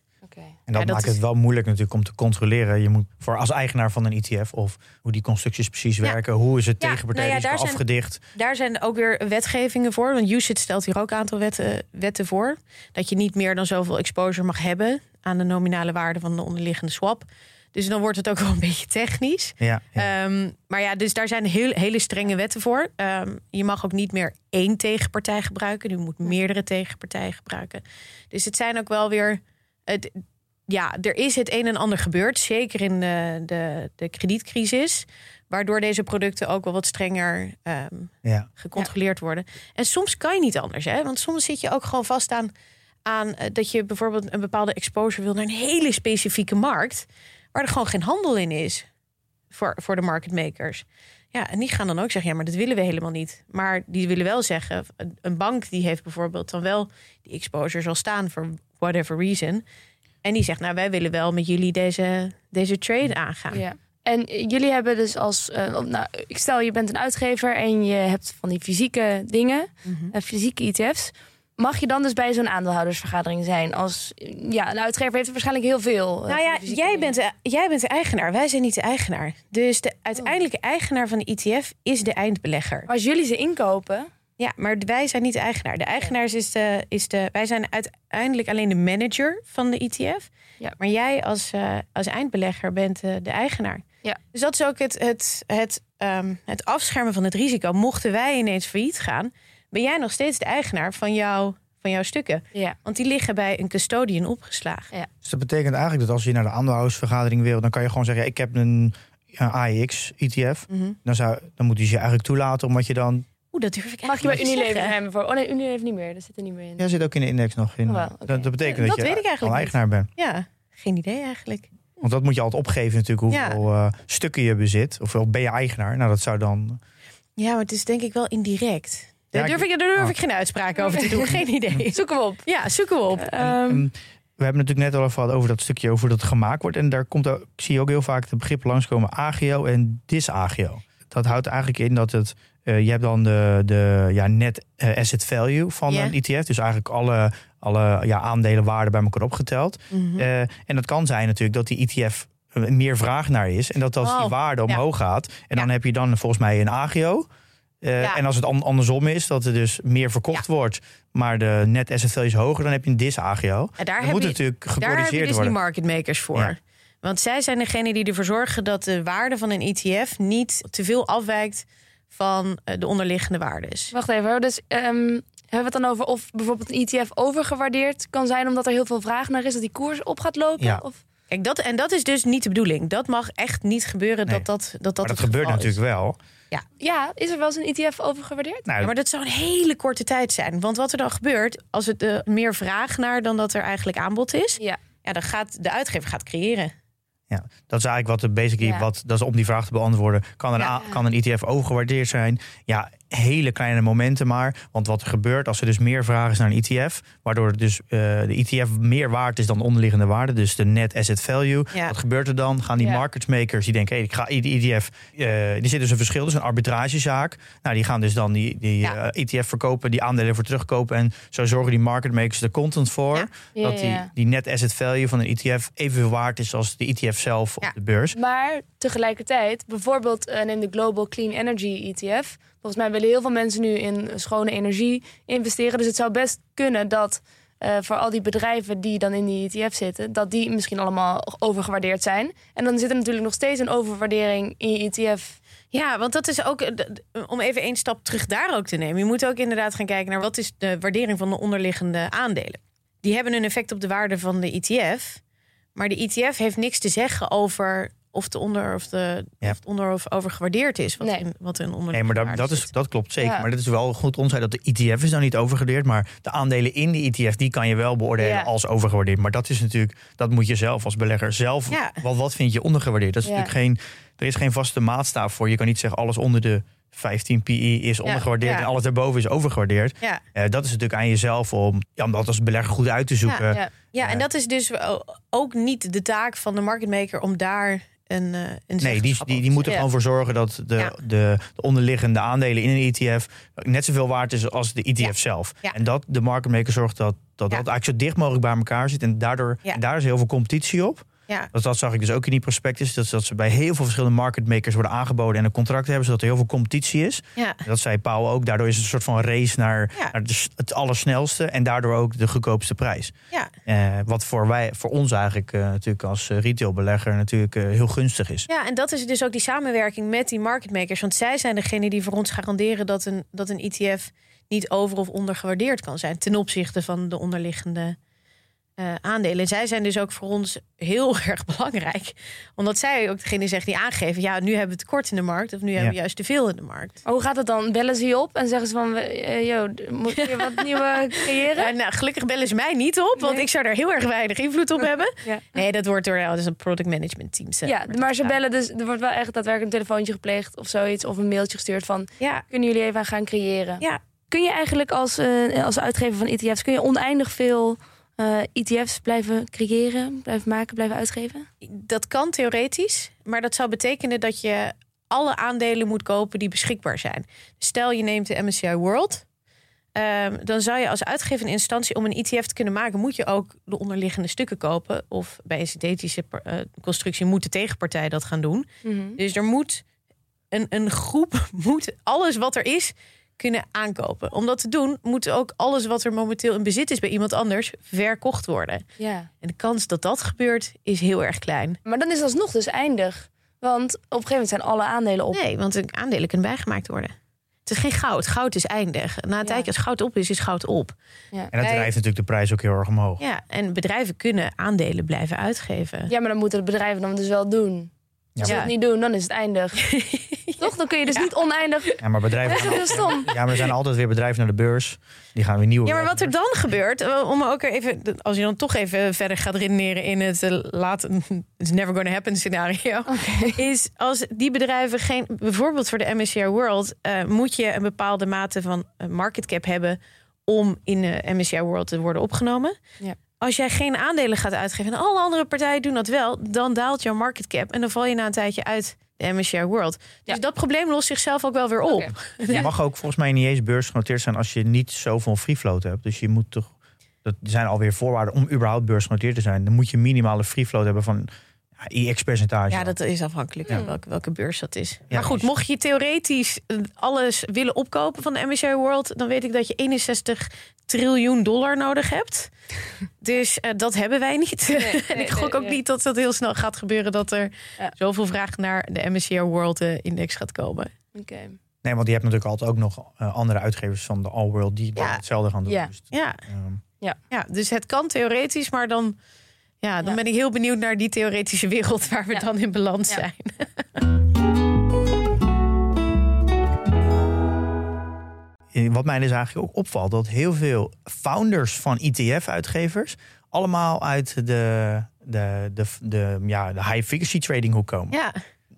En dat, Ja, dat maakt is- het wel moeilijk natuurlijk om te controleren. Je moet voor als eigenaar van een ETF of hoe die constructies precies Ja. werken, hoe is het Ja, nou ja, daar zijn- afgedicht. Daar zijn ook weer wetgevingen voor. Want UCIT stelt hier ook een aantal wetten, wetten voor. Dat je niet meer dan zoveel exposure mag hebben aan de nominale waarde van de onderliggende swap. Dus dan wordt het ook wel een beetje technisch. Ja, ja. Ehm, maar ja, dus daar zijn heel, hele strenge wetten voor. Ehm, je mag ook niet meer één tegenpartij gebruiken. Je moet meerdere tegenpartijen gebruiken. Dus het zijn ook wel weer. Het, ja, er is het een en ander gebeurd. Zeker in de, de, de kredietcrisis. Waardoor deze producten ook wel wat strenger ehm, ja. gecontroleerd worden. En soms kan je niet anders, hè? Want soms zit je ook gewoon vast aan, aan eh, dat je bijvoorbeeld een bepaalde exposure wil naar een hele specifieke markt. waar er gewoon geen handel in is voor, voor de market makers. Ja, en die gaan dan ook zeggen, ja, maar dat willen we helemaal niet. Maar die willen wel zeggen, een- een bank die heeft bijvoorbeeld dan wel die exposure zal staan voor whatever reason. En die zegt, nou, wij willen wel met jullie deze, deze trade aangaan. Ja. En jullie hebben dus als, eh, nou, ik stel je bent een uitgever en je hebt van die fysieke dingen, eh, fysieke ETF's. Mag je dan dus bij zo'n aandeelhoudersvergadering zijn? Als, ja, een uitgever heeft er waarschijnlijk heel veel. eh, Nou ja, jij dingen. bent, de, jij bent de eigenaar. Wij zijn niet de eigenaar. Dus de uiteindelijke eigenaar van de ETF is de eindbelegger. Maar als jullie ze inkopen, Ja, maar wij zijn niet de eigenaar. De eigenaar is de, is de. Wij zijn uiteindelijk alleen de manager van de ETF. Ja. Maar jij als, eh, als eindbelegger bent eh, de eigenaar. Ja. Dus dat is ook het, het, het, ehm, het afschermen van het risico. Mochten wij ineens failliet gaan, ben jij nog steeds de eigenaar van, jou, van jouw stukken. ja. Want die liggen bij een custodian opgeslagen. Dus dat betekent eigenlijk dat als je naar de aandeelhoudersvergadering wil, dan kan je gewoon zeggen: Ik heb een ja, AEX-ETF. Mhm. Dan, zou, dan moeten ze je eigenlijk toelaten, omdat je dan. Oeh, dat durf ik Mag je bij Unilever hebben voor? Oh nee, Unilever niet meer. Dat zit er niet meer in. Ja, zit ook in de index nog in. Oh, oké. dat, dat betekent Dat dat, je weet ik eigenlijk al niet. eigenaar bent. Ja, geen idee eigenlijk. Want dat moet je altijd opgeven, natuurlijk, Ja. hoeveel eh, stukken je bezit. Of ben je eigenaar? Nou, dat zou dan. Ja, maar het is denk ik wel indirect. Daar Ja, durf, ik- daar durf Oh. ik geen uitspraak over te doen. Geen idee. Zoek hem op. Ja, zoeken we op. Ehm, we hebben natuurlijk net al even gehad over dat stukje over dat het gemaakt wordt. En daar komt ook, ik zie ook heel vaak de begrippen langskomen agio en disagio. Dat houdt eigenlijk in dat het, eh, je hebt dan de, de ja, net eh, asset value van een ETF. Dus eigenlijk alle, alle ja, aandelenwaarden bij elkaar opgeteld. Mhm. Eh, en dat kan zijn natuurlijk dat die ETF meer vraag naar is. En dat als die Oh, waarde ja. omhoog gaat. En dan heb je dan volgens mij een agio. Ja. En als het an- andersom is, dat er dus meer verkocht wordt, maar de net asset value is hoger, dan heb je een disagio. Daar moet je, het natuurlijk daar heb je gecorrigeerd dus worden. die market makers voor. Want zij zijn degene die ervoor zorgen dat de waarde van een ETF niet te veel afwijkt van eh, de onderliggende waardes. Wacht even. hoor. Dus ehm, hebben we het dan over of bijvoorbeeld een ETF overgewaardeerd kan zijn omdat er heel veel vraag naar is dat die koers op gaat lopen? Ja. Of, Kijk, dat, en dat is dus niet de bedoeling. Dat mag echt niet gebeuren Nee. dat dat, dat, dat maar dat het gebeurt geval is. natuurlijk wel. ja, is er wel eens een ETF overgewaardeerd? Nou, Ja, maar dat zou een hele korte tijd zijn. Want wat er dan gebeurt, als het eh, meer vraag naar dan dat er eigenlijk aanbod is, Ja. ja, dan gaat de uitgever gaat creëren. Ja, dat is eigenlijk wat de Ja. wat, dat is om die vraag te beantwoorden. Kan een, Ja. Kan een ETF overgewaardeerd zijn? Ja, hele kleine momenten maar. Want wat er gebeurt als er dus meer vraag is naar een ETF, waardoor dus, eh, de ETF meer waard is dan de onderliggende waarde, dus de net asset value. Ja. Wat gebeurt er dan? Gaan die market makers die denken, hey, ik ga die ETF, eh die zit dus een verschil, dus een arbitragezaak. Nou, die gaan dus dan die, die Ja. eh, ETF verkopen, die aandelen voor terugkopen en zo zorgen die market makers er content voor. Dat die, die net asset value van een ETF evenveel waard is als de ETF zelf Ja. op de beurs. Maar tegelijkertijd, bijvoorbeeld eh, neem de Global Clean Energy ETF. Volgens mij willen heel veel mensen nu in schone energie investeren. Dus het zou best kunnen dat eh, voor al die bedrijven die dan in die ETF zitten, dat die misschien allemaal overgewaardeerd zijn. En dan zit er natuurlijk nog steeds een overwaardering in je ETF. Ja, want dat is ook, eh, om even één stap terug daar ook te nemen. Je moet ook inderdaad gaan kijken naar wat is de waardering van de onderliggende aandelen. Die hebben een effect op de waarde van de ETF. Maar de ETF heeft niks te zeggen over of de onder of de Ja. of het onder of overgewaardeerd is. Wat, Nee. in, wat een onderliggende Nee, maar dat, dat, is, dat klopt zeker. Ja. Maar dat is wel goed onderscheid dat de ETF is dan niet overgewaardeerd. Maar de aandelen in die ETF, die kan je wel beoordelen Ja. als overgewaardeerd. Maar dat is natuurlijk, dat moet je zelf als belegger zelf. Ja. Wat, wat vind je ondergewaardeerd? Dat is Ja. natuurlijk geen, er is geen vaste maatstaaf voor. Je kan niet zeggen alles onder de 15 PI is ondergewaardeerd ja. en alles daarboven is overgewaardeerd. Ja. Eh, dat is natuurlijk aan jezelf om, ja, om dat als belegger goed uit te zoeken. Ja. En dat is dus ook niet de taak van de market maker om daar een, eh een Nee, die, die, die te moeten Ja. gewoon voor zorgen dat de, de, de onderliggende aandelen in een ETF net zoveel waard is als de ETF zelf. Ja. En dat de market maker zorgt dat dat, dat eigenlijk zo dicht mogelijk bij elkaar zit. En daardoor Ja. en daar is heel veel competitie op. Ja. Dat, dat zag ik dus ook in die prospectus. Dat, dat ze bij heel veel verschillende market makers worden aangeboden en een contract hebben, zodat er heel veel competitie is. Ja. Dat zei Paul ook. Daardoor is het een soort van race naar, Ja. naar de het allersnelste en daardoor ook de goedkoopste prijs. Ja. Eh, wat voor, wij, voor ons eigenlijk eh, natuurlijk als eh, retailbelegger natuurlijk heel gunstig is. Ja, en dat is dus ook die samenwerking met die market makers. Want zij zijn degene die voor ons garanderen dat een, dat een ETF niet over of ondergewaardeerd kan zijn ten opzichte van de onderliggende eh, aandelen. En zij zijn dus ook voor ons heel erg belangrijk. Omdat zij ook degene zegt die aangeven... ja, nu hebben we tekort in de markt... of nu hebben we juist te veel in de markt. Hoe gaat het dan? Bellen ze je op en zeggen ze van... eh, yo, moet je wat nieuwe creëren? Ja, nou, gelukkig bellen ze mij niet op... want Nee. ik zou daar heel erg weinig invloed op hebben. Ja. Nee, dat wordt door ja, dat is een product management team. Ja, maar ze bellen dus... Er wordt wel echt daadwerkelijk een telefoontje gepleegd of zoiets... of een mailtje gestuurd van... Ja, kunnen jullie even aan gaan creëren? ja. Kun je eigenlijk als, eh, als uitgever van ETF's... kun je oneindig veel eh, ETF's blijven creëren, blijven maken, blijven uitgeven? dat kan theoretisch. Maar dat zou betekenen dat je alle aandelen moet kopen die beschikbaar zijn. Stel je neemt de MSCI World. ehm, dan zou je als uitgevende instantie om een ETF te kunnen maken, moet je ook de onderliggende stukken kopen. Of bij een synthetische eh, constructie moet de tegenpartij dat gaan doen. Dus er moet een, een groep moet alles wat er is kunnen aankopen. Om dat te doen, moet ook alles wat er momenteel in bezit is bij iemand anders verkocht worden. Ja. En de kans dat dat gebeurt is heel erg klein. Maar dan is het alsnog dus eindig. Want op een gegeven moment zijn alle aandelen op. Nee, want de aandelen kunnen bijgemaakt worden. Het is geen goud. Goud is eindig. Na een Ja. tijdje, als goud op is, is goud op. Ja. En dat Wij- drijft natuurlijk de prijs ook heel erg omhoog. Ja, en bedrijven kunnen aandelen blijven uitgeven. ja, maar dan moeten de bedrijven dan dus wel doen. Als ze Ja. het niet doen, dan is het eindig. Toch? Dan kun je dus niet oneindig... Ja, maar bedrijven Dat is gaan heel stom. Ja, maar er zijn altijd weer bedrijven naar de beurs. Die gaan weer nieuwe. Ja, maar wat er dan gebeurt, eh, om ook even, als je dan toch even verder gaat redeneren in het eh, laat, it's never gonna happen scenario, is als die bedrijven geen, bijvoorbeeld voor de MSCI World, eh, moet je een bepaalde mate van eh, market cap hebben om in de MSCI World te worden opgenomen. Ja. Als jij geen aandelen gaat uitgeven en alle andere partijen doen dat wel, dan daalt jouw market cap en dan val je na een tijdje uit de MSCI World. Dus Ja. dat probleem lost zichzelf ook wel weer op. Je mag ook volgens mij niet eens beursgenoteerd zijn als je niet zoveel free float hebt. Dus je moet toch. Dat zijn alweer voorwaarden om überhaupt beursgenoteerd te zijn. Dan moet je minimale free float hebben van ja, IX percentage. Ja, dat is afhankelijk van welke, welke beurs dat is. Ja, maar goed, mocht je theoretisch eh, alles willen opkopen van de MSCI World... dan weet ik dat je 61 triljoen dollar nodig hebt. Dus eh, dat hebben wij niet. en nee, ik gok nee, ook ja. niet dat dat heel snel gaat gebeuren... dat er Ja. zoveel vraag naar de MSCI World-index gaat komen. Oké. Nee, want je hebt natuurlijk altijd ook nog eh, andere uitgevers van de All World die Ja. hetzelfde gaan doen. Ja. Dus, Ja, ehm, ja dus het kan theoretisch, maar dan... Ja, dan Ja. ben ik heel benieuwd naar die theoretische wereld... waar we Ja. dan in balans Ja. zijn. wat mij dus eigenlijk ook opvalt, dat heel veel founders van ETF-uitgevers allemaal uit de, de, de, de, ja, de high frequency trading hoek komen. Ja,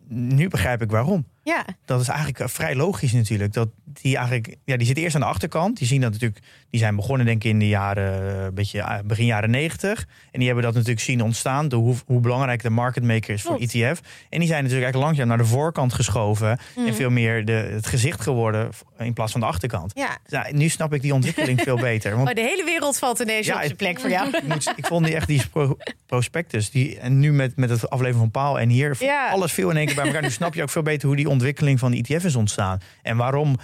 Nu begrijp ik waarom. Ja. Dat is eigenlijk eh, vrij logisch natuurlijk. Dat die eigenlijk, ja, die zitten eerst aan de achterkant. Die zien dat natuurlijk, die zijn begonnen denk ik in de jaren, eh, een beetje eh, begin jaren negentig. En die hebben dat natuurlijk zien ontstaan, door hoe, hoe belangrijk de market maker is voor Klopt. ETF. En die zijn natuurlijk eigenlijk langzaam naar de voorkant geschoven Mhm. en veel meer de, het gezicht geworden in plaats van de achterkant. ja. Nu snap ik die ontwikkeling veel beter. Want Oh, de hele wereld valt ineens Ja, op zijn plek voor jou. ik, moet, ik vond die echt die pro- prospectus. Die, en nu met, met het afleveren van Paal en hier Ja. alles veel in één keer bij elkaar. Nu snap je ook veel beter hoe die ontwikkeling van de ETF is ontstaan. En waarom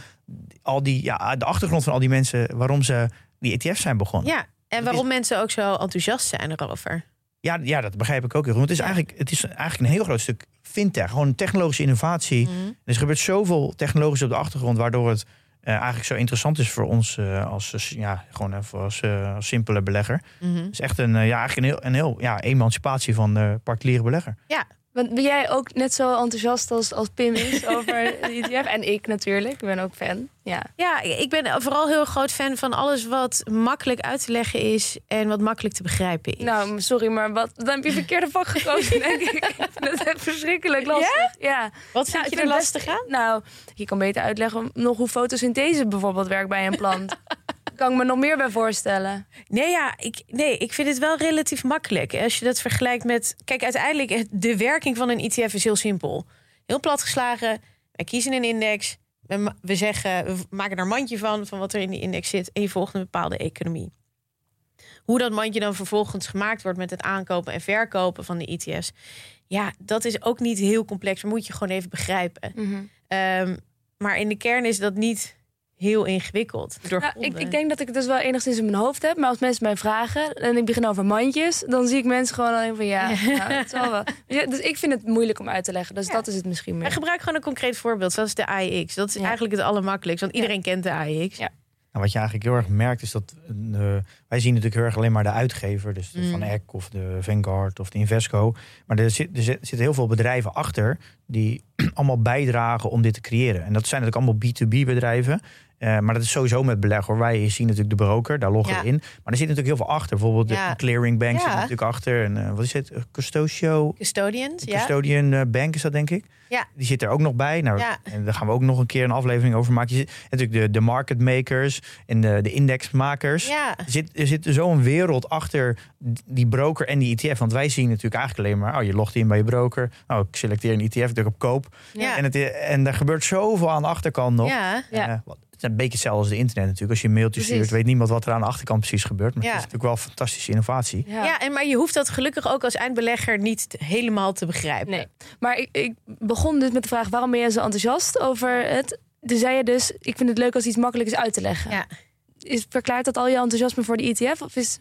al die, ja, de achtergrond van al die mensen, waarom ze die ETF's zijn begonnen. Ja, en waarom mensen ook zo enthousiast zijn erover. Ja, ja, dat begrijp ik ook heel goed. Het is, Ja. eigenlijk, het is eigenlijk een heel groot stuk fintech. Gewoon technologische innovatie. Mhm. Er gebeurt zoveel technologisch op de achtergrond, waardoor het eh, eigenlijk zo interessant is voor ons eh, als, eh, ja, gewoon even als, als simpele belegger. Mhm. Het is echt een, ja, eigenlijk een heel, een heel ja, emancipatie van de particuliere belegger. Want ben jij ook net zo enthousiast als, als Pim is over de ETF? En ik natuurlijk, ik ben ook fan. Ja. Ja, ik ben vooral heel groot fan van alles wat makkelijk uit te leggen is en wat makkelijk te begrijpen is. Nou, sorry, maar wat, dan heb je verkeerde vak gekozen, denk ik. Ik vind het echt verschrikkelijk lastig. Ja? wat vind Nou, je ik er vind lastig aan? Nou, je kan beter uitleggen nog hoe fotosynthese bijvoorbeeld werkt bij een plant. kan ik me nog meer bij voorstellen. Nee, ja, ik, nee, ik vind het wel relatief makkelijk. Als je dat vergelijkt met. Kijk, uiteindelijk, de werking van een ETF is heel simpel. Heel plat geslagen. Wij kiezen een index. We, we zeggen, we maken er een mandje van, van wat er in die index zit. En je volgt een bepaalde economie. Hoe dat mandje dan vervolgens gemaakt wordt met het aankopen en verkopen van de ETF's. Ja, dat is ook niet heel complex. Maar moet je gewoon even begrijpen. Ehm, maar in de kern is dat niet heel ingewikkeld. Nou, ik, ik denk dat ik het dus wel enigszins in mijn hoofd heb. Maar als mensen mij vragen en ik begin over mandjes... dan zie ik mensen gewoon alleen van ja, nou, het zal wel. Ja, dus ik vind het moeilijk om uit te leggen. Dus Ja. dat is het misschien Maar meer. gebruik gewoon een concreet voorbeeld, zoals de AIX. Dat is Ja. eigenlijk het allermakkelijkst, want iedereen kent de AIX. Ja. Nou, wat je eigenlijk heel erg merkt is dat eh, wij zien natuurlijk heel erg alleen maar de uitgever, dus de Mm. Van Eck of de Vanguard of de Invesco. Maar er, zit, er zit- zitten heel veel bedrijven achter die allemaal bijdragen om dit te creëren. En dat zijn natuurlijk allemaal B2B bedrijven. Eh, maar dat is sowieso met beleg hoor. Wij zien natuurlijk de broker, daar loggen Ja. we in. Maar er zit natuurlijk heel veel achter. Bijvoorbeeld Ja. de clearing bank zit Ja. natuurlijk achter. En eh, wat is het? Custotio, Custodians, ja. Custodian eh, Bank is dat denk ik. Ja. Die zit er ook nog bij. Nou, Ja. En daar gaan we ook nog een keer een aflevering over maken. Je zit, natuurlijk de, de market makers en de, de indexmakers. Ja, Er zit, er zit zo'n wereld achter die broker en die ETF. Want wij zien natuurlijk eigenlijk alleen maar... oh, je logt in bij je broker. Oh, ik selecteer een ETF, ik druk op koop. ja. En, het, en er gebeurt zoveel aan de achterkant nog. ja. Ja. Is een beetje hetzelfde als de internet natuurlijk. Als je een mailtje Precies. stuurt, weet niemand wat er aan de achterkant precies gebeurt. Maar Ja. het is natuurlijk wel fantastische innovatie. Ja. Ja, en maar je hoeft dat gelukkig ook als eindbelegger niet helemaal te begrijpen. Nee. Maar ik, ik begon dus met de vraag: waarom ben je zo enthousiast over het? Toen zei je dus: ik vind het leuk als iets makkelijk is uit te leggen. Ja. Is, verklaart dat al je enthousiasme voor de ETF? Of is,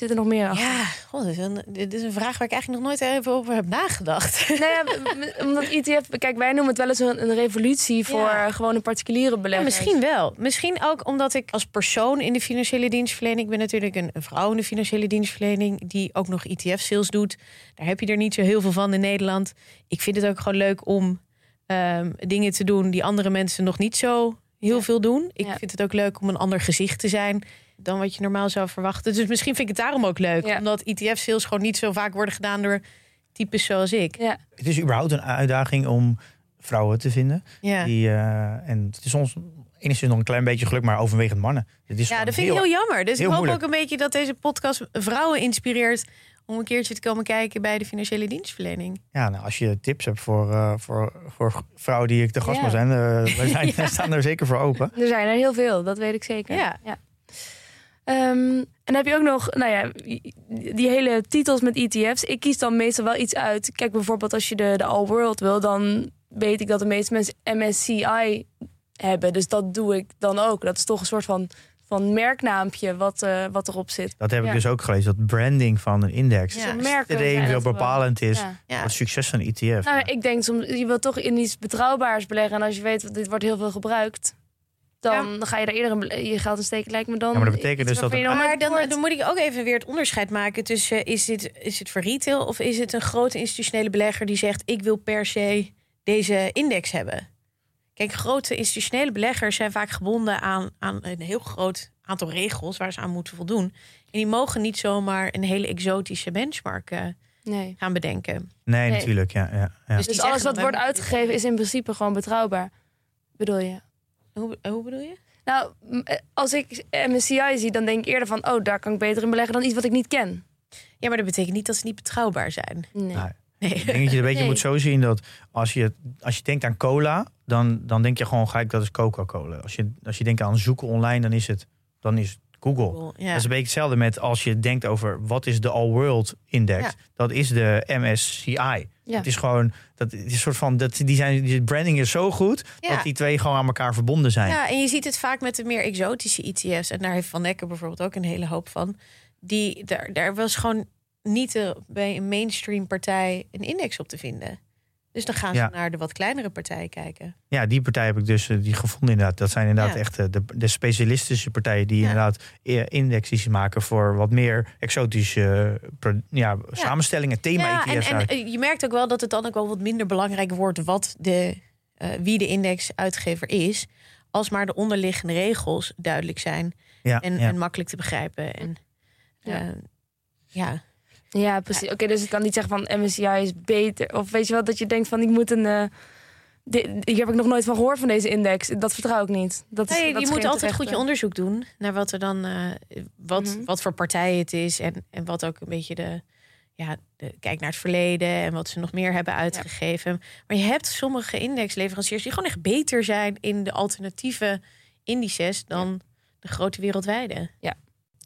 zit er nog meer achter? Ja, god, dit, is een, dit is een vraag waar ik eigenlijk nog nooit even over heb nagedacht. Nou ja, omdat ETF, kijk, wij noemen het wel eens een, een revolutie voor Ja. gewoon een particuliere Ja, belegger. misschien wel. Misschien ook omdat ik als persoon in de financiële dienstverlening... ik ben natuurlijk een, een vrouw in de financiële dienstverlening... die ook nog ETF-sales doet. Daar heb je er niet zo heel veel van in Nederland. Ik vind het ook gewoon leuk om ehm, dingen te doen... die andere mensen nog niet zo heel Ja. veel doen. Ik Ja. vind het ook leuk om een ander gezicht te zijn... dan wat je normaal zou verwachten. Dus misschien vind ik het daarom ook leuk. Ja. Omdat ETF-sales gewoon niet zo vaak worden gedaan... door types zoals ik. Ja, Het is überhaupt een uitdaging om vrouwen te vinden. Ja. Die, eh, en het is soms enigszins nog een klein beetje geluk, maar overwegend mannen. Het is Ja, dat vind ik heel jammer. Dus heel ik hoop moeilijk. ook een beetje dat deze podcast vrouwen inspireert om een keertje te komen kijken bij de financiële dienstverlening. Ja, nou, als je tips hebt voor, eh, voor, voor vrouwen die ik te gast Ja. mag zijn, eh, wij, zijn staan er zeker voor open. er zijn er heel veel, dat weet ik zeker. Ja. Ehm, en heb je ook nog, nou ja, die hele titels met ETF's. Ik kies dan meestal wel iets uit. Kijk, bijvoorbeeld als je de, de All World wil, dan weet ik dat de meeste mensen MSCI hebben. Dus dat doe ik dan ook. Dat is toch een soort van, van merknaampje wat, eh, wat erop zit. Dat heb ik Ja. dus ook gelezen, dat branding van een index Ja. Extreem veel gewoon. bepalend is Ja. Het succes van een ETF. Nou, ik denk soms, je wilt toch in iets betrouwbaars beleggen. En als je weet, dat dit wordt heel veel gebruikt. Dan ga je daar eerder een je geld in steken, lijkt me dan. Ja, maar dat betekent dus dat het- dan Maar dan, moet ik ook even weer het onderscheid maken tussen is dit, is het voor retail of is het een grote institutionele belegger die zegt ik wil per se deze index hebben. Kijk, grote institutionele beleggers zijn vaak gebonden aan, aan een heel groot aantal regels waar ze aan moeten voldoen. En die mogen niet zomaar een hele exotische benchmark eh, Nee. gaan bedenken. nee, nee. natuurlijk. Ja, ja, ja. Dus Dus alles wat wordt uitgegeven is in principe gewoon betrouwbaar. Bedoel je? Hoe, hoe bedoel je? Nou, eh, als ik MSCI zie, dan denk ik eerder van... oh, daar kan ik beter in beleggen dan iets wat ik niet ken. Ja, maar dat betekent niet dat ze niet betrouwbaar zijn. Nee. Nou, Nee. Ik denk dat je een beetje Nee. moet zo zien dat als je, als je denkt aan cola, dan, dan denk je gewoon gelijk dat is Coca-Cola. Als je, als je denkt aan zoeken online, dan is het, dan is Google. Ja. Dat is een beetje hetzelfde met als je denkt over wat is de All World Index. Ja. Dat is de MSCI. Ja. Het is gewoon, dat het is een soort van, dat, die, zijn, die branding is zo goed dat die twee gewoon aan elkaar verbonden zijn. Ja, en je ziet het vaak met de meer exotische ETF's. En daar heeft Van Necker bijvoorbeeld ook een hele hoop van. Die, daar, daar was gewoon niet eh, bij een mainstream partij een index op te vinden. Dus dan gaan ze Ja. naar de wat kleinere partijen kijken. Ja, die partij heb ik dus eh, die gevonden inderdaad. Dat zijn inderdaad Ja. echt eh, de, de specialistische partijen die Ja. inderdaad eh, indexes maken voor wat meer exotische pro- ja, samenstellingen, Ja, en, en je merkt ook wel dat het dan ook wel wat minder belangrijk wordt wat de, eh, wie de indexuitgever is. Als maar de onderliggende regels duidelijk zijn ja, en, ja. en makkelijk te begrijpen. En, Ja. ja. Ja. Ja, precies. Oké, dus ik kan niet zeggen van MSCI is beter. Of weet je wel, dat je denkt van ik moet een... di- hier heb ik nog nooit van gehoord van deze index. Dat vertrouw ik niet. Dat is, Nee, dat je moet altijd goed je onderzoek doen naar wat er dan, eh, wat, Mhm. wat voor partij het is en, en wat ook een beetje de, ja, de, kijk naar het verleden en wat ze nog meer hebben uitgegeven. Maar je hebt sommige indexleveranciers die gewoon echt beter zijn in de alternatieve indices dan de grote wereldwijde.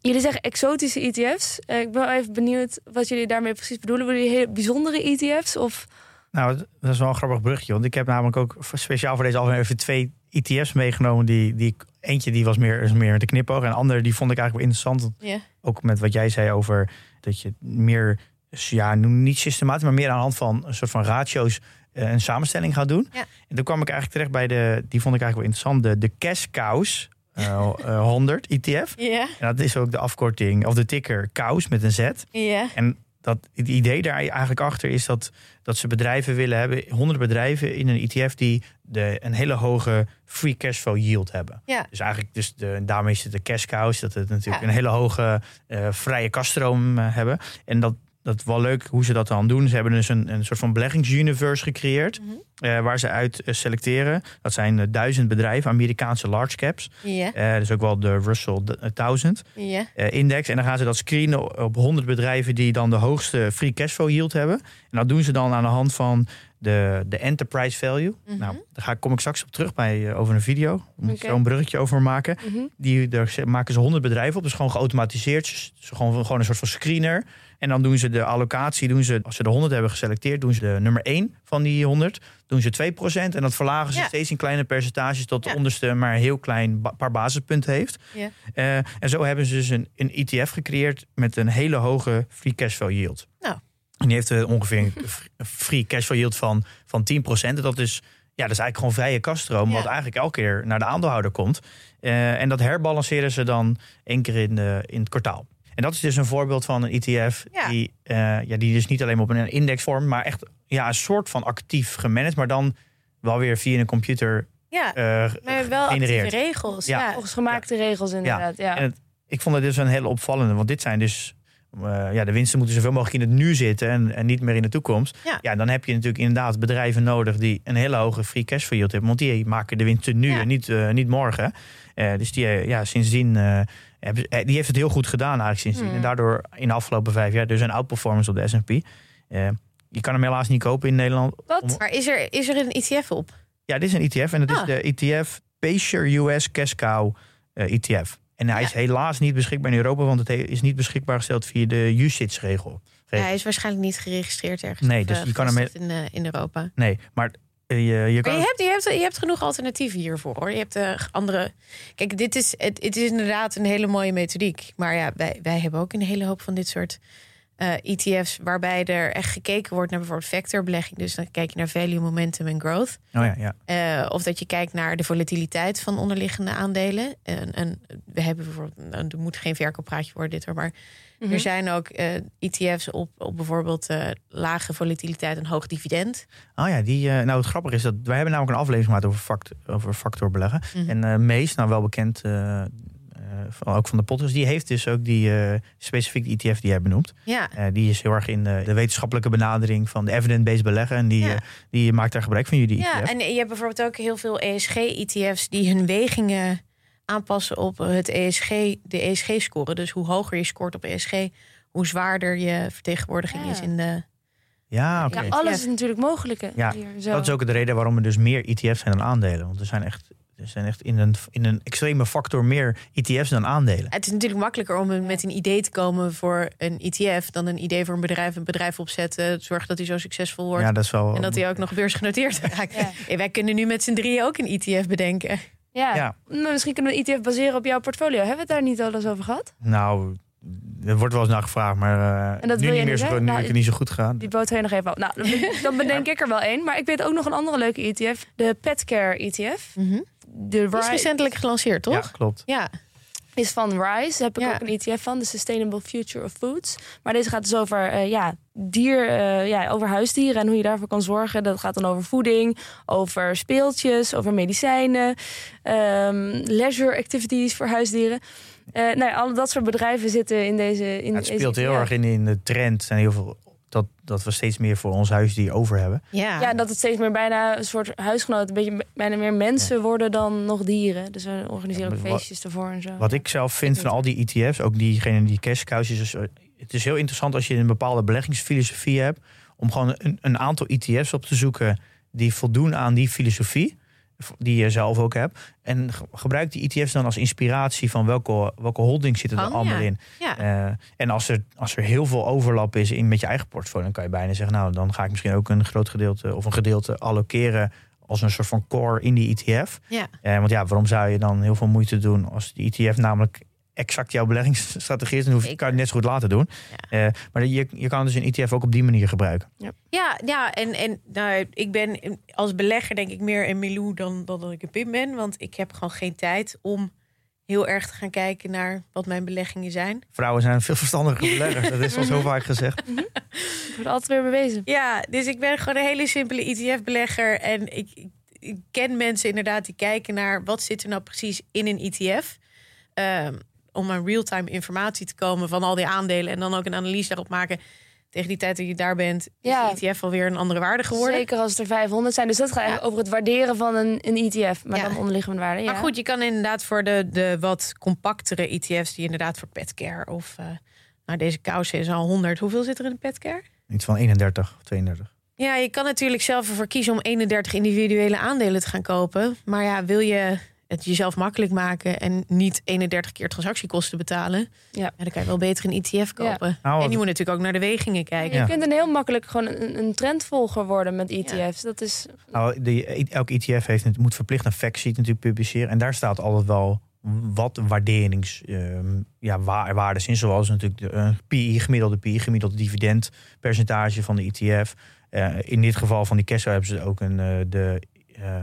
Jullie zeggen exotische ETF's. Eh, ik ben wel even benieuwd wat jullie daarmee precies bedoelen. Bedoelen jullie hele bijzondere ETF's? Of... Nou, dat is wel een grappig brugje. Want ik heb namelijk ook speciaal voor deze aflevering even twee ETF's meegenomen. Die, die, eentje die was meer, is meer met de knipoog. En de andere die vond ik eigenlijk wel interessant. Ook met wat jij zei over dat je meer, ja, niet systematisch, maar meer aan de hand van een soort van ratio's eh, een samenstelling gaat doen. Ja. En toen kwam ik eigenlijk terecht bij de, die vond ik eigenlijk wel interessant, de, de cash cows eh, eh, 100 ETF. Ja, En dat is ook de afkorting, of de ticker KAUS met een Z. ja. En dat, het idee daar eigenlijk achter is dat, dat ze bedrijven willen hebben, 100 bedrijven in een ETF die de, een hele hoge free cash flow yield hebben. Ja. Dus eigenlijk, dus de, daarmee is het de cash cows, dat het natuurlijk Ja. een hele hoge eh, vrije kaststroom eh, hebben. En dat, dat is wel leuk hoe ze dat dan doen. Ze hebben dus een, een soort van beleggingsuniverse gecreëerd, Mhm. eh, waar ze uit eh, selecteren. Dat zijn eh, duizend bedrijven, Amerikaanse large caps. Dus ook wel de Russell d- 1000 ja. eh, index. En dan gaan ze dat screenen op 100 bedrijven die dan de hoogste free cashflow yield hebben. En dat doen ze dan aan de hand van de, de enterprise value. Mhm. Nou, daar ga, kom ik straks op terug bij over een video. Moet ik Oké. zo een bruggetje over maken. Mhm. Die, daar maken ze 100 bedrijven op. Dus gewoon geautomatiseerd. Dus gewoon, gewoon een soort van screener. En dan doen ze de allocatie. Doen ze, als ze de 100 hebben geselecteerd, doen ze de nummer 1 van die 100. Doen ze 2%. En dat verlagen ze Ja. steeds in kleine percentages. Tot de Ja. onderste maar een heel klein ba- paar basispunten heeft. Ja. Eh, en zo hebben ze dus een, een ETF gecreëerd met een hele hoge free cashflow yield. Nou. En die heeft eh, ongeveer een free cashflow yield van, van 10%. En dat is, ja, dat is eigenlijk gewoon vrije kaststroom, Ja. wat eigenlijk elke keer naar de aandeelhouder komt. Eh, en dat herbalanceren ze dan één keer in, de, in het kwartaal. En dat is dus een voorbeeld van een ETF Ja. die, eh, ja, die dus niet alleen op een indexvorm, maar echt ja, een soort van actief gemanaged, maar dan wel weer via een computer Ja, eh, maar wel actieve regels. Ja. Ja. Volgens gemaakte regels inderdaad. Ja. En het- ik vond het dus een hele opvallende, want dit zijn dus. eh, ja, de winsten moeten zoveel mogelijk in het nu zitten en, en niet meer in de toekomst. Ja. dan heb je natuurlijk inderdaad bedrijven nodig die een hele hoge free cash flow yield hebben. Want die maken de winsten nu Ja. en niet, niet morgen. Eh, dus die, ja, sindsdien, die heeft het heel goed gedaan eigenlijk sindsdien. Hmm. En daardoor in de afgelopen vijf jaar dus een outperformance op de S&P. Eh, je kan hem helaas niet kopen in Nederland. Wat? Om- Maar is er, is er een ETF op? ja, dit is een ETF en dat Ah. is de ETF Pacer US Cash Cow eh, ETF. En hij Ja. is helaas niet beschikbaar in Europa, want het he- is niet beschikbaar gesteld via de UCITS-regel. Ja, hij is waarschijnlijk niet geregistreerd ergens. Nee, dus eh, je kan hem in, eh, in Europa. Nee, maar eh, je, je kan... Maar je hebt, je, hebt, je hebt genoeg alternatieven hiervoor hoor. Je hebt eh, andere. Kijk, dit is, het, het is inderdaad een hele mooie methodiek. Maar ja, wij, wij hebben ook een hele hoop van dit soort eh, ETF's. waarbij er echt gekeken wordt naar bijvoorbeeld vectorbelegging. Dus dan kijk je naar value, momentum en growth. Oh ja, ja. Eh, of dat je kijkt naar de volatiliteit van onderliggende aandelen. En, en we hebben bijvoorbeeld, nou, er moet geen verkooppraatje worden dit hoor, maar Mhm. er zijn ook eh, ETF's op, op bijvoorbeeld eh, lage volatiliteit en hoog dividend. Oh ja, die, eh, nou het grappige is dat wij hebben namelijk een aflevering gemaakt over, fact, over factorbeleggen. Mhm. En eh Mees, nou wel bekend, eh, eh, ook van de podcast, die heeft dus ook die eh, specifiek die ETF die jij benoemt. Ja, Eh, die is heel erg in de, de wetenschappelijke benadering van de evidence-based beleggen. En die, Ja. eh, die maakt daar gebruik van jullie ja ETF. en je hebt bijvoorbeeld ook heel veel ESG-ETF's die hun wegingen aanpassen op het ESG, de ESG-score. Dus hoe hoger je scoort op ESG, hoe zwaarder je vertegenwoordiging Ja. is in de. Ja, oké. Ja, alles is natuurlijk mogelijk. hè, Ja, hier, zo. Dat is ook de reden waarom er dus meer ETF's zijn dan aandelen. Want er zijn echt, er zijn echt in, een, in een extreme factor meer ETF's dan aandelen. Het is natuurlijk makkelijker om met een idee te komen voor een ETF dan een idee voor een bedrijf, een bedrijf opzetten, zorgen dat hij zo succesvol wordt. Ja, dat is wel. En dat hij ook nog beursgenoteerd raakt. Ja. Wij kunnen nu met z'n drieën ook een ETF bedenken. Ja. Ja. Nou, Misschien kunnen we een ETF baseren op jouw portfolio. Hebben we het daar niet al eens over gehad? Nou, er wordt wel eens naar gevraagd, maar eh, En dat nu wil niet je meer niet, zo, hè? nu Nou, is het niet zo goed gegaan. Die boot je nog even op. Nou, dan, dan bedenk ik er wel één. Maar ik weet ook nog een andere leuke ETF. De Petcare ETF. De is recentelijk gelanceerd, Ja, toch? klopt. Ja. is van Rise. Daar heb ik Ja. ook een ETF van. De Sustainable Future of Foods. Maar deze gaat dus over, eh, ja, dier, eh, ja, over huisdieren en hoe je daarvoor kan zorgen. Dat gaat dan over voeding, over speeltjes, over medicijnen, ehm, leisure activities voor huisdieren. Eh nou ja, al dat soort bedrijven zitten in deze. In Ja, het deze speelt heel erg in, in de trend. Er zijn heel veel dat, dat we steeds meer voor ons huisdier over hebben. Ja. Ja, dat het steeds meer bijna een soort huisgenoot, een beetje bijna meer mensen worden dan nog dieren. Dus we organiseren Ja, ook feestjes ervoor en zo. Wat ik zelf vind van al die ETF's, ook diegene die cash cows, is eh, het is heel interessant als je een bepaalde beleggingsfilosofie hebt, om gewoon een, een aantal ETF's op te zoeken die voldoen aan die filosofie, die je zelf ook hebt. En ge- gebruik die ETF's dan als inspiratie van welke, welke holdings zitten er Kan, allemaal ja. in. Ja. Eh, en als er, als er heel veel overlap is in met je eigen portfolio, dan kan je bijna zeggen, nou, dan ga ik misschien ook een groot gedeelte of een gedeelte allokeren als een soort van core in die ETF. Ja. Eh, want ja, waarom zou je dan heel veel moeite doen als die ETF namelijk exact jouw beleggingsstrategie is? Dan hoef je, kan je het net zo goed laten doen. Eh, maar je, je kan dus een ETF ook op die manier gebruiken. Ja, ja, en, en nou, ik ben als belegger denk ik meer een Milou dan, dan dat ik een Pim ben. Want ik heb gewoon geen tijd om heel erg te gaan kijken naar wat mijn beleggingen zijn. Vrouwen zijn veel verstandiger beleggers. Dat is al zo vaak gezegd. Wordt altijd weer bewezen. Ja, dus ik ben gewoon een hele simpele ETF-belegger. En ik, ik, ik ken mensen inderdaad die kijken naar wat zit er nou precies in een ETF. Ehm, om aan real-time informatie te komen van al die aandelen. En dan ook een analyse daarop maken. Tegen die tijd dat je daar bent, is Ja. de ETF alweer een andere waarde geworden. Zeker als het er 500 zijn. Dus dat gaat eigenlijk over het waarderen van een, een ETF. Maar Ja. dan onderliggende waarde. Ja. Maar goed, je kan inderdaad voor de, de wat compactere ETF's... die inderdaad voor petcare of... eh nou, deze kousen is al 100. Hoeveel zit er in een petcare? Iets van 31 of 32. Ja, je kan natuurlijk zelf ervoor kiezen om 31 individuele aandelen te gaan kopen. Maar ja, wil je het jezelf makkelijk maken en niet 31 keer transactiekosten betalen, Ja. dan kan je wel beter een ETF kopen. Nou, en je moet natuurlijk ook naar de wegingen kijken. Je kunt een heel makkelijk gewoon een, een trendvolger worden met ETF's. Dat is Nou, die, elk ETF heeft, het moet verplicht een factsheet natuurlijk publiceren. En daar staat altijd wel wat waarderings ehm, ja, waardes in. Zoals natuurlijk de eh, PI, gemiddelde PI, gemiddelde dividendpercentage van de ETF. Eh, in dit geval van die cashflow hebben ze ook een, eh, de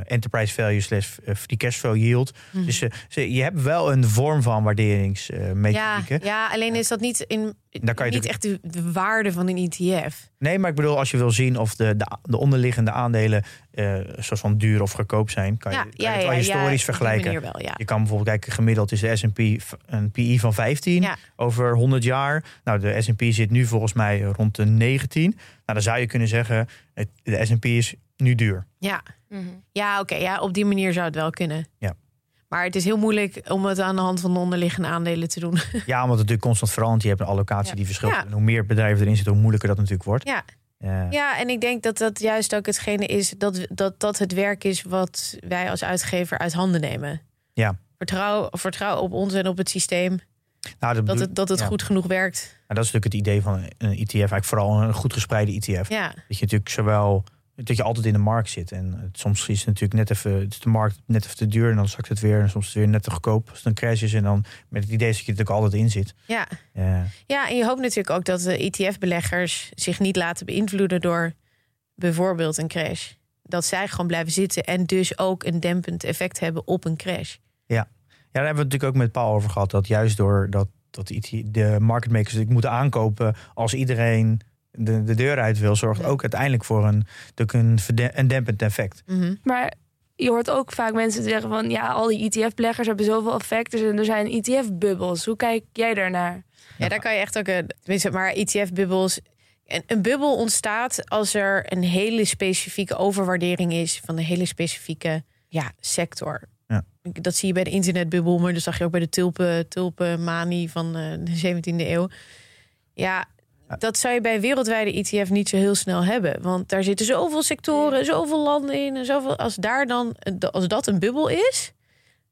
enterprise value slash eh, free cashflow yield. Mhm. Dus eh, je hebt wel een vorm van ja, waarderingsmethodieken. ja, alleen is dat niet, in, Daar kan je niet echt de, de waarde van een ETF. Nee, maar ik bedoel, als je wil zien of de, de, de onderliggende aandelen eh soort van duur of goedkoop zijn, kan je, Ja, kan ja, het ja, wel ja, historisch vergelijken. wel, ja. Je kan bijvoorbeeld kijken, gemiddeld is de S&P een PI van 15 Ja. over 100 jaar. Nou, de S&P zit nu volgens mij rond de 19. Nou, dan zou je kunnen zeggen, de S&P is nu duur. Ja, ja oké, ja, op die manier zou het wel kunnen. Ja. Maar het is heel moeilijk om het aan de hand van de onderliggende aandelen te doen. Ja, omdat het natuurlijk constant verandert. Je hebt een allocatie Ja. die verschilt. Ja. En hoe meer bedrijven erin zitten, hoe moeilijker dat natuurlijk wordt. Ja. Eh, Ja, en ik denk dat dat juist ook hetgene is dat dat, dat het werk is wat wij als uitgever uit handen nemen. Ja. Vertrouw, vertrouw op ons en op het systeem nou, dat bedoel- het, dat het ja. goed genoeg werkt. Nou, dat is natuurlijk het idee van een ETF. Eigenlijk vooral een goed gespreide ETF. Ja, Dat je natuurlijk zowel dat je altijd in de markt zit. En het- soms is het natuurlijk net even het is de markt net even te duur en dan zakt het weer. En soms is het weer net te goedkoop als het een crash is. En dan met het idee dat je er natuurlijk altijd in zit. ja. Eh, ja, en je hoopt natuurlijk ook dat de ETF-beleggers zich niet laten beïnvloeden door bijvoorbeeld een crash. Dat zij gewoon blijven zitten en dus ook een dempend effect hebben op een crash. ja, daar hebben we het natuurlijk ook met Paul over gehad. Dat juist door dat, dat IT de market makers natuurlijk moeten aankopen als iedereen de, de deur uit wil, zorgt Ja. ook uiteindelijk voor een, een, een dempend effect. Mhm. Maar je hoort ook vaak mensen zeggen van ja, al die ETF-beleggers hebben zoveel effect. Dus er zijn ETF-bubbels. Hoe kijk jij daarnaar? Ja, daar kan je echt ook een. Tenminste, maar ETF-bubbels. Een, een bubbel ontstaat als er een hele specifieke overwaardering is van een hele specifieke ja, sector. Ja. Dat zie je bij de internetbubbel, maar dat zag je ook bij de tulpen, tulpenmanie van eh, de 17e eeuw. Ja, dat zou je bij wereldwijde ETF niet zo heel snel hebben. Want daar zitten zoveel sectoren, zoveel landen in. En zoveel, als, daar dan, als dat een bubbel is,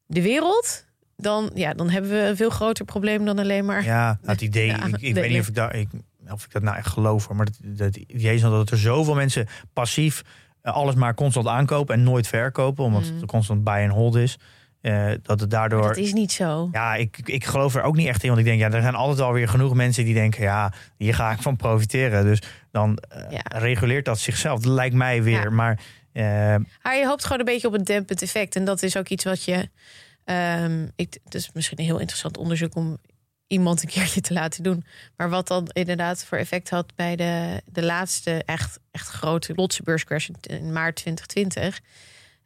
de wereld, dan, ja, dan hebben we een veel groter probleem dan alleen maar. Ja, nou, het idee, Ja, ik, ik weet niet of ik, daar, ik, of ik dat nou echt geloof. Maar het, het idee is dat er zoveel mensen passief eh, alles maar constant aankopen en nooit verkopen. Omdat Mm. het constant buy and hold is. Eh, dat het daardoor... Dat is niet zo. Ja, ik, ik geloof er ook niet echt in. Want ik denk, ja, er zijn altijd wel weer genoeg mensen die denken... ja, hier ga ik van profiteren. Dus dan Ja. reguleert dat zichzelf. Dat lijkt mij weer. Ja. Maar eh, Maar je hoopt gewoon een beetje op een dempend effect. En dat is ook iets wat je. ehm ik, het is misschien een heel interessant onderzoek om iemand een keertje te laten doen. Maar wat dan inderdaad voor effect had bij de, de laatste echt, echt grote plotse beurscrash in maart 2020.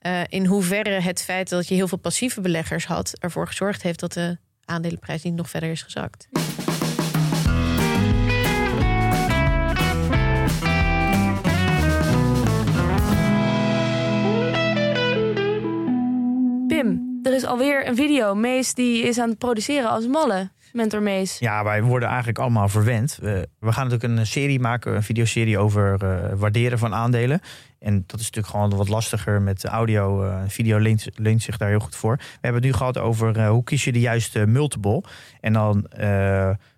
Eh, in hoeverre het feit dat je heel veel passieve beleggers had, ervoor gezorgd heeft dat de aandelenprijs niet nog verder is gezakt. Pim, er is alweer een video. Mees die is aan het produceren als malle. Mentor Mees. Ja, wij worden eigenlijk allemaal verwend. We, we gaan natuurlijk een serie maken, een videoserie over eh, waarderen van aandelen. En dat is natuurlijk gewoon wat lastiger met audio. eh video leent, zich daar heel goed voor. We hebben het nu gehad over eh, hoe kies je de juiste multiple. En dan eh,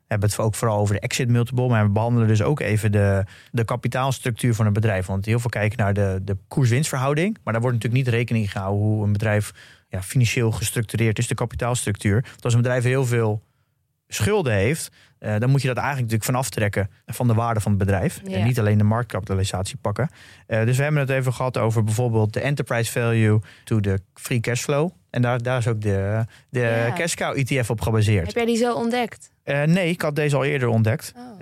hebben we het ook vooral over de exit multiple. Maar we behandelen dus ook even de, de kapitaalstructuur van een bedrijf. Want heel veel kijken naar de, de koers-winstverhouding. Maar daar wordt natuurlijk niet rekening gehouden hoe een bedrijf ja, financieel gestructureerd is, de kapitaalstructuur. Want als een bedrijf heel veel schulden heeft, eh, dan moet je dat eigenlijk natuurlijk van aftrekken van de waarde van het bedrijf. Ja. En niet alleen de marktkapitalisatie pakken. Eh, dus we hebben het even gehad over bijvoorbeeld de enterprise value to de free cash flow. En daar, daar is ook de, de Ja. cash cow ETF op gebaseerd. Heb jij die zo ontdekt? Eh, nee, ik had deze al eerder ontdekt. Oh.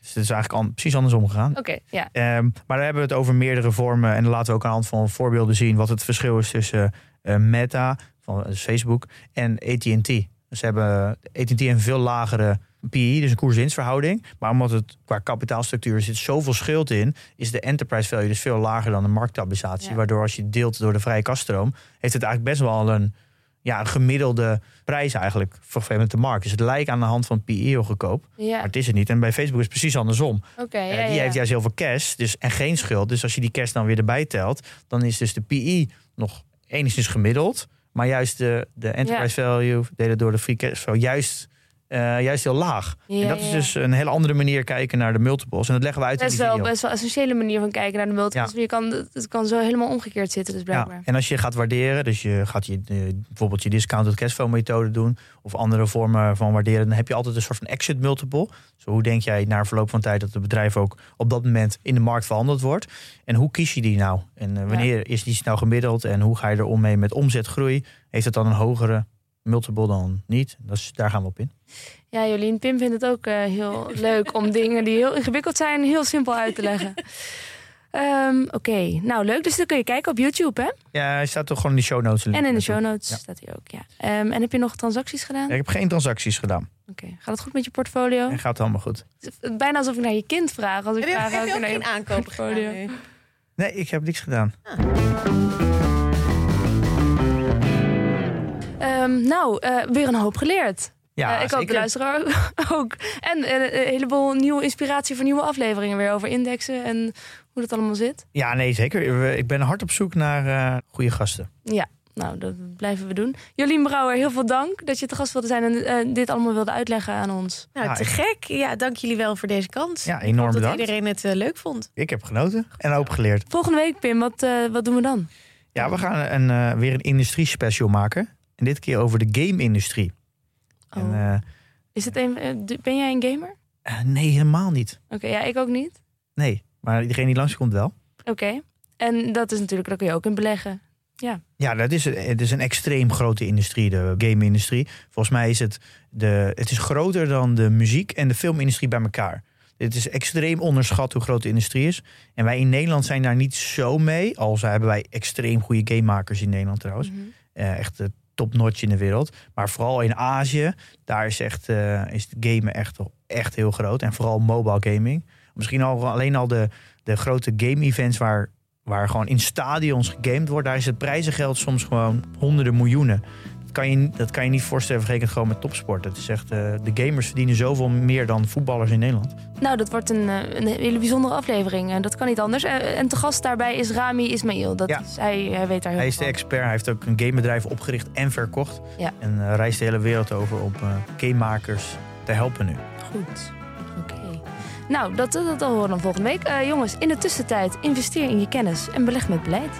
Dus het is eigenlijk precies andersom gegaan. Oké, ja. Ehm, maar dan hebben we het over meerdere vormen. En dan laten we ook aan de hand van voorbeelden zien wat het verschil is tussen Meta, van Facebook, en AT&T. Dus ze hebben AT&T een veel lagere PE, dus een koers-winstverhouding. Maar omdat het qua kapitaalstructuur zit zoveel schild in, is de enterprise value dus veel lager dan de marktkapitalisatie. Ja. Waardoor als je deelt door de vrije kaststroom, heeft het eigenlijk best wel een, ja, een gemiddelde prijs eigenlijk voor met de markt. Dus het lijkt aan de hand van PE heel goedkoop, Ja, maar het is het niet. En bij Facebook is het precies andersom. Eh, ja, die heeft juist heel veel cash dus, en geen schuld. Dus als je die cash dan weer erbij telt, dan is dus de PE nog enigszins gemiddeld. Maar juist de, de enterprise value, delen door de free cash flow, juist, eh, juist heel laag. Ja, en dat is dus een hele andere manier kijken naar de multiples. En dat leggen we uit in Best die wel, video. best wel een essentiële manier van kijken naar de multiples. Ja. Je kan, het kan zo helemaal omgekeerd zitten, dus blijkbaar. Ja, en als je gaat waarderen, dus je gaat je, eh, bijvoorbeeld je discounted cashflow methode doen, of andere vormen van waarderen, dan heb je altijd een soort van exit multiple. Dus hoe denk jij na verloop van tijd dat het bedrijf ook op dat moment in de markt verhandeld wordt? En hoe kies je die nou? En eh, wanneer is die nou gemiddeld? En hoe ga je er om mee met omzetgroei? Heeft het dan een hogere multiple dan niet? Dat is, daar gaan we op in. Ja, Jolien, Pim vindt het ook eh, heel leuk om dingen die heel ingewikkeld zijn, heel simpel uit te leggen. Ehm, Oké, nou leuk. Dus dan kun je kijken op YouTube, hè? Ja, hij staat toch gewoon in de show notes. En in de show notes Ja. staat hij ook, ja. Ehm, en heb je nog transacties gedaan? Ja, ik heb geen transacties gedaan. Oké, gaat het goed met je portfolio? En gaat allemaal goed. Het is Bijna alsof ik naar je kind vraag. Als ik Heb je, vraag heb je ook naar je geen aankopen gedaan? Nee, ik heb niks gedaan. Ehm, nou, eh, weer een hoop geleerd. Ja, Eh, ik hoop de luisteraar ook. En eh, een heleboel nieuwe inspiratie voor nieuwe afleveringen weer over indexen en hoe dat allemaal zit. Ja, nee, zeker. Ik ben hard op zoek naar eh, goede gasten. Ja, nou, dat blijven we doen. Jolien Brouwer, heel veel dank dat je te gast wilde zijn en dit allemaal wilde uitleggen aan ons. Nou, Ja, te ik- gek. Ja, dank jullie wel voor deze kans. Ja, Ik enorm hoop dat bedankt. iedereen het leuk vond. Ik heb genoten en ook geleerd. Volgende week, Pim, wat, eh, wat doen we dan? Ja, we gaan een, eh, weer een industrie-special maken. En dit keer over de game-industrie. En, Oh. eh, Is het een, eh, ben jij een gamer? eh, nee, helemaal niet. Oké, ja, ik ook niet. Nee, maar iedereen die langskomt wel. Oké. En dat is natuurlijk, daar kun je ook in beleggen. Ja, dat is, het is een extreem grote industrie, de game-industrie. Volgens mij is het, de, het is groter dan de muziek- en de filmindustrie bij elkaar. Het is extreem onderschat hoe groot de industrie is. En wij in Nederland zijn daar niet zo mee. Al hebben wij extreem goede gamemakers in Nederland trouwens. Eh, echt topnotch in de wereld. Maar vooral in Azië, daar is, echt, eh, is het gamen echt, echt heel groot. En vooral mobile gaming. Misschien al, alleen al de, de grote game-events waar, waar gewoon in stadions gegamed wordt... daar is het prijzengeld soms gewoon honderden miljoenen. Dat kan je, dat kan je niet voorstellen vergeleken gewoon met topsport. Het is echt, eh, de gamers verdienen zoveel meer dan voetballers in Nederland. Nou, dat wordt een, eh, een hele bijzondere aflevering. En dat kan niet anders. Eh, En te gast daarbij is Rami Ismail. Dat Ja. is, hij, hij weet daar heel Hij is de expert. Hij heeft ook een gamebedrijf opgericht en verkocht. Ja. En eh, reist de hele wereld over om gamemakers te helpen nu. Goed. Oké. Nou, dat, dat, dat horen we dan volgende week. Jongens, in de tussentijd investeer in je kennis en beleg met beleid.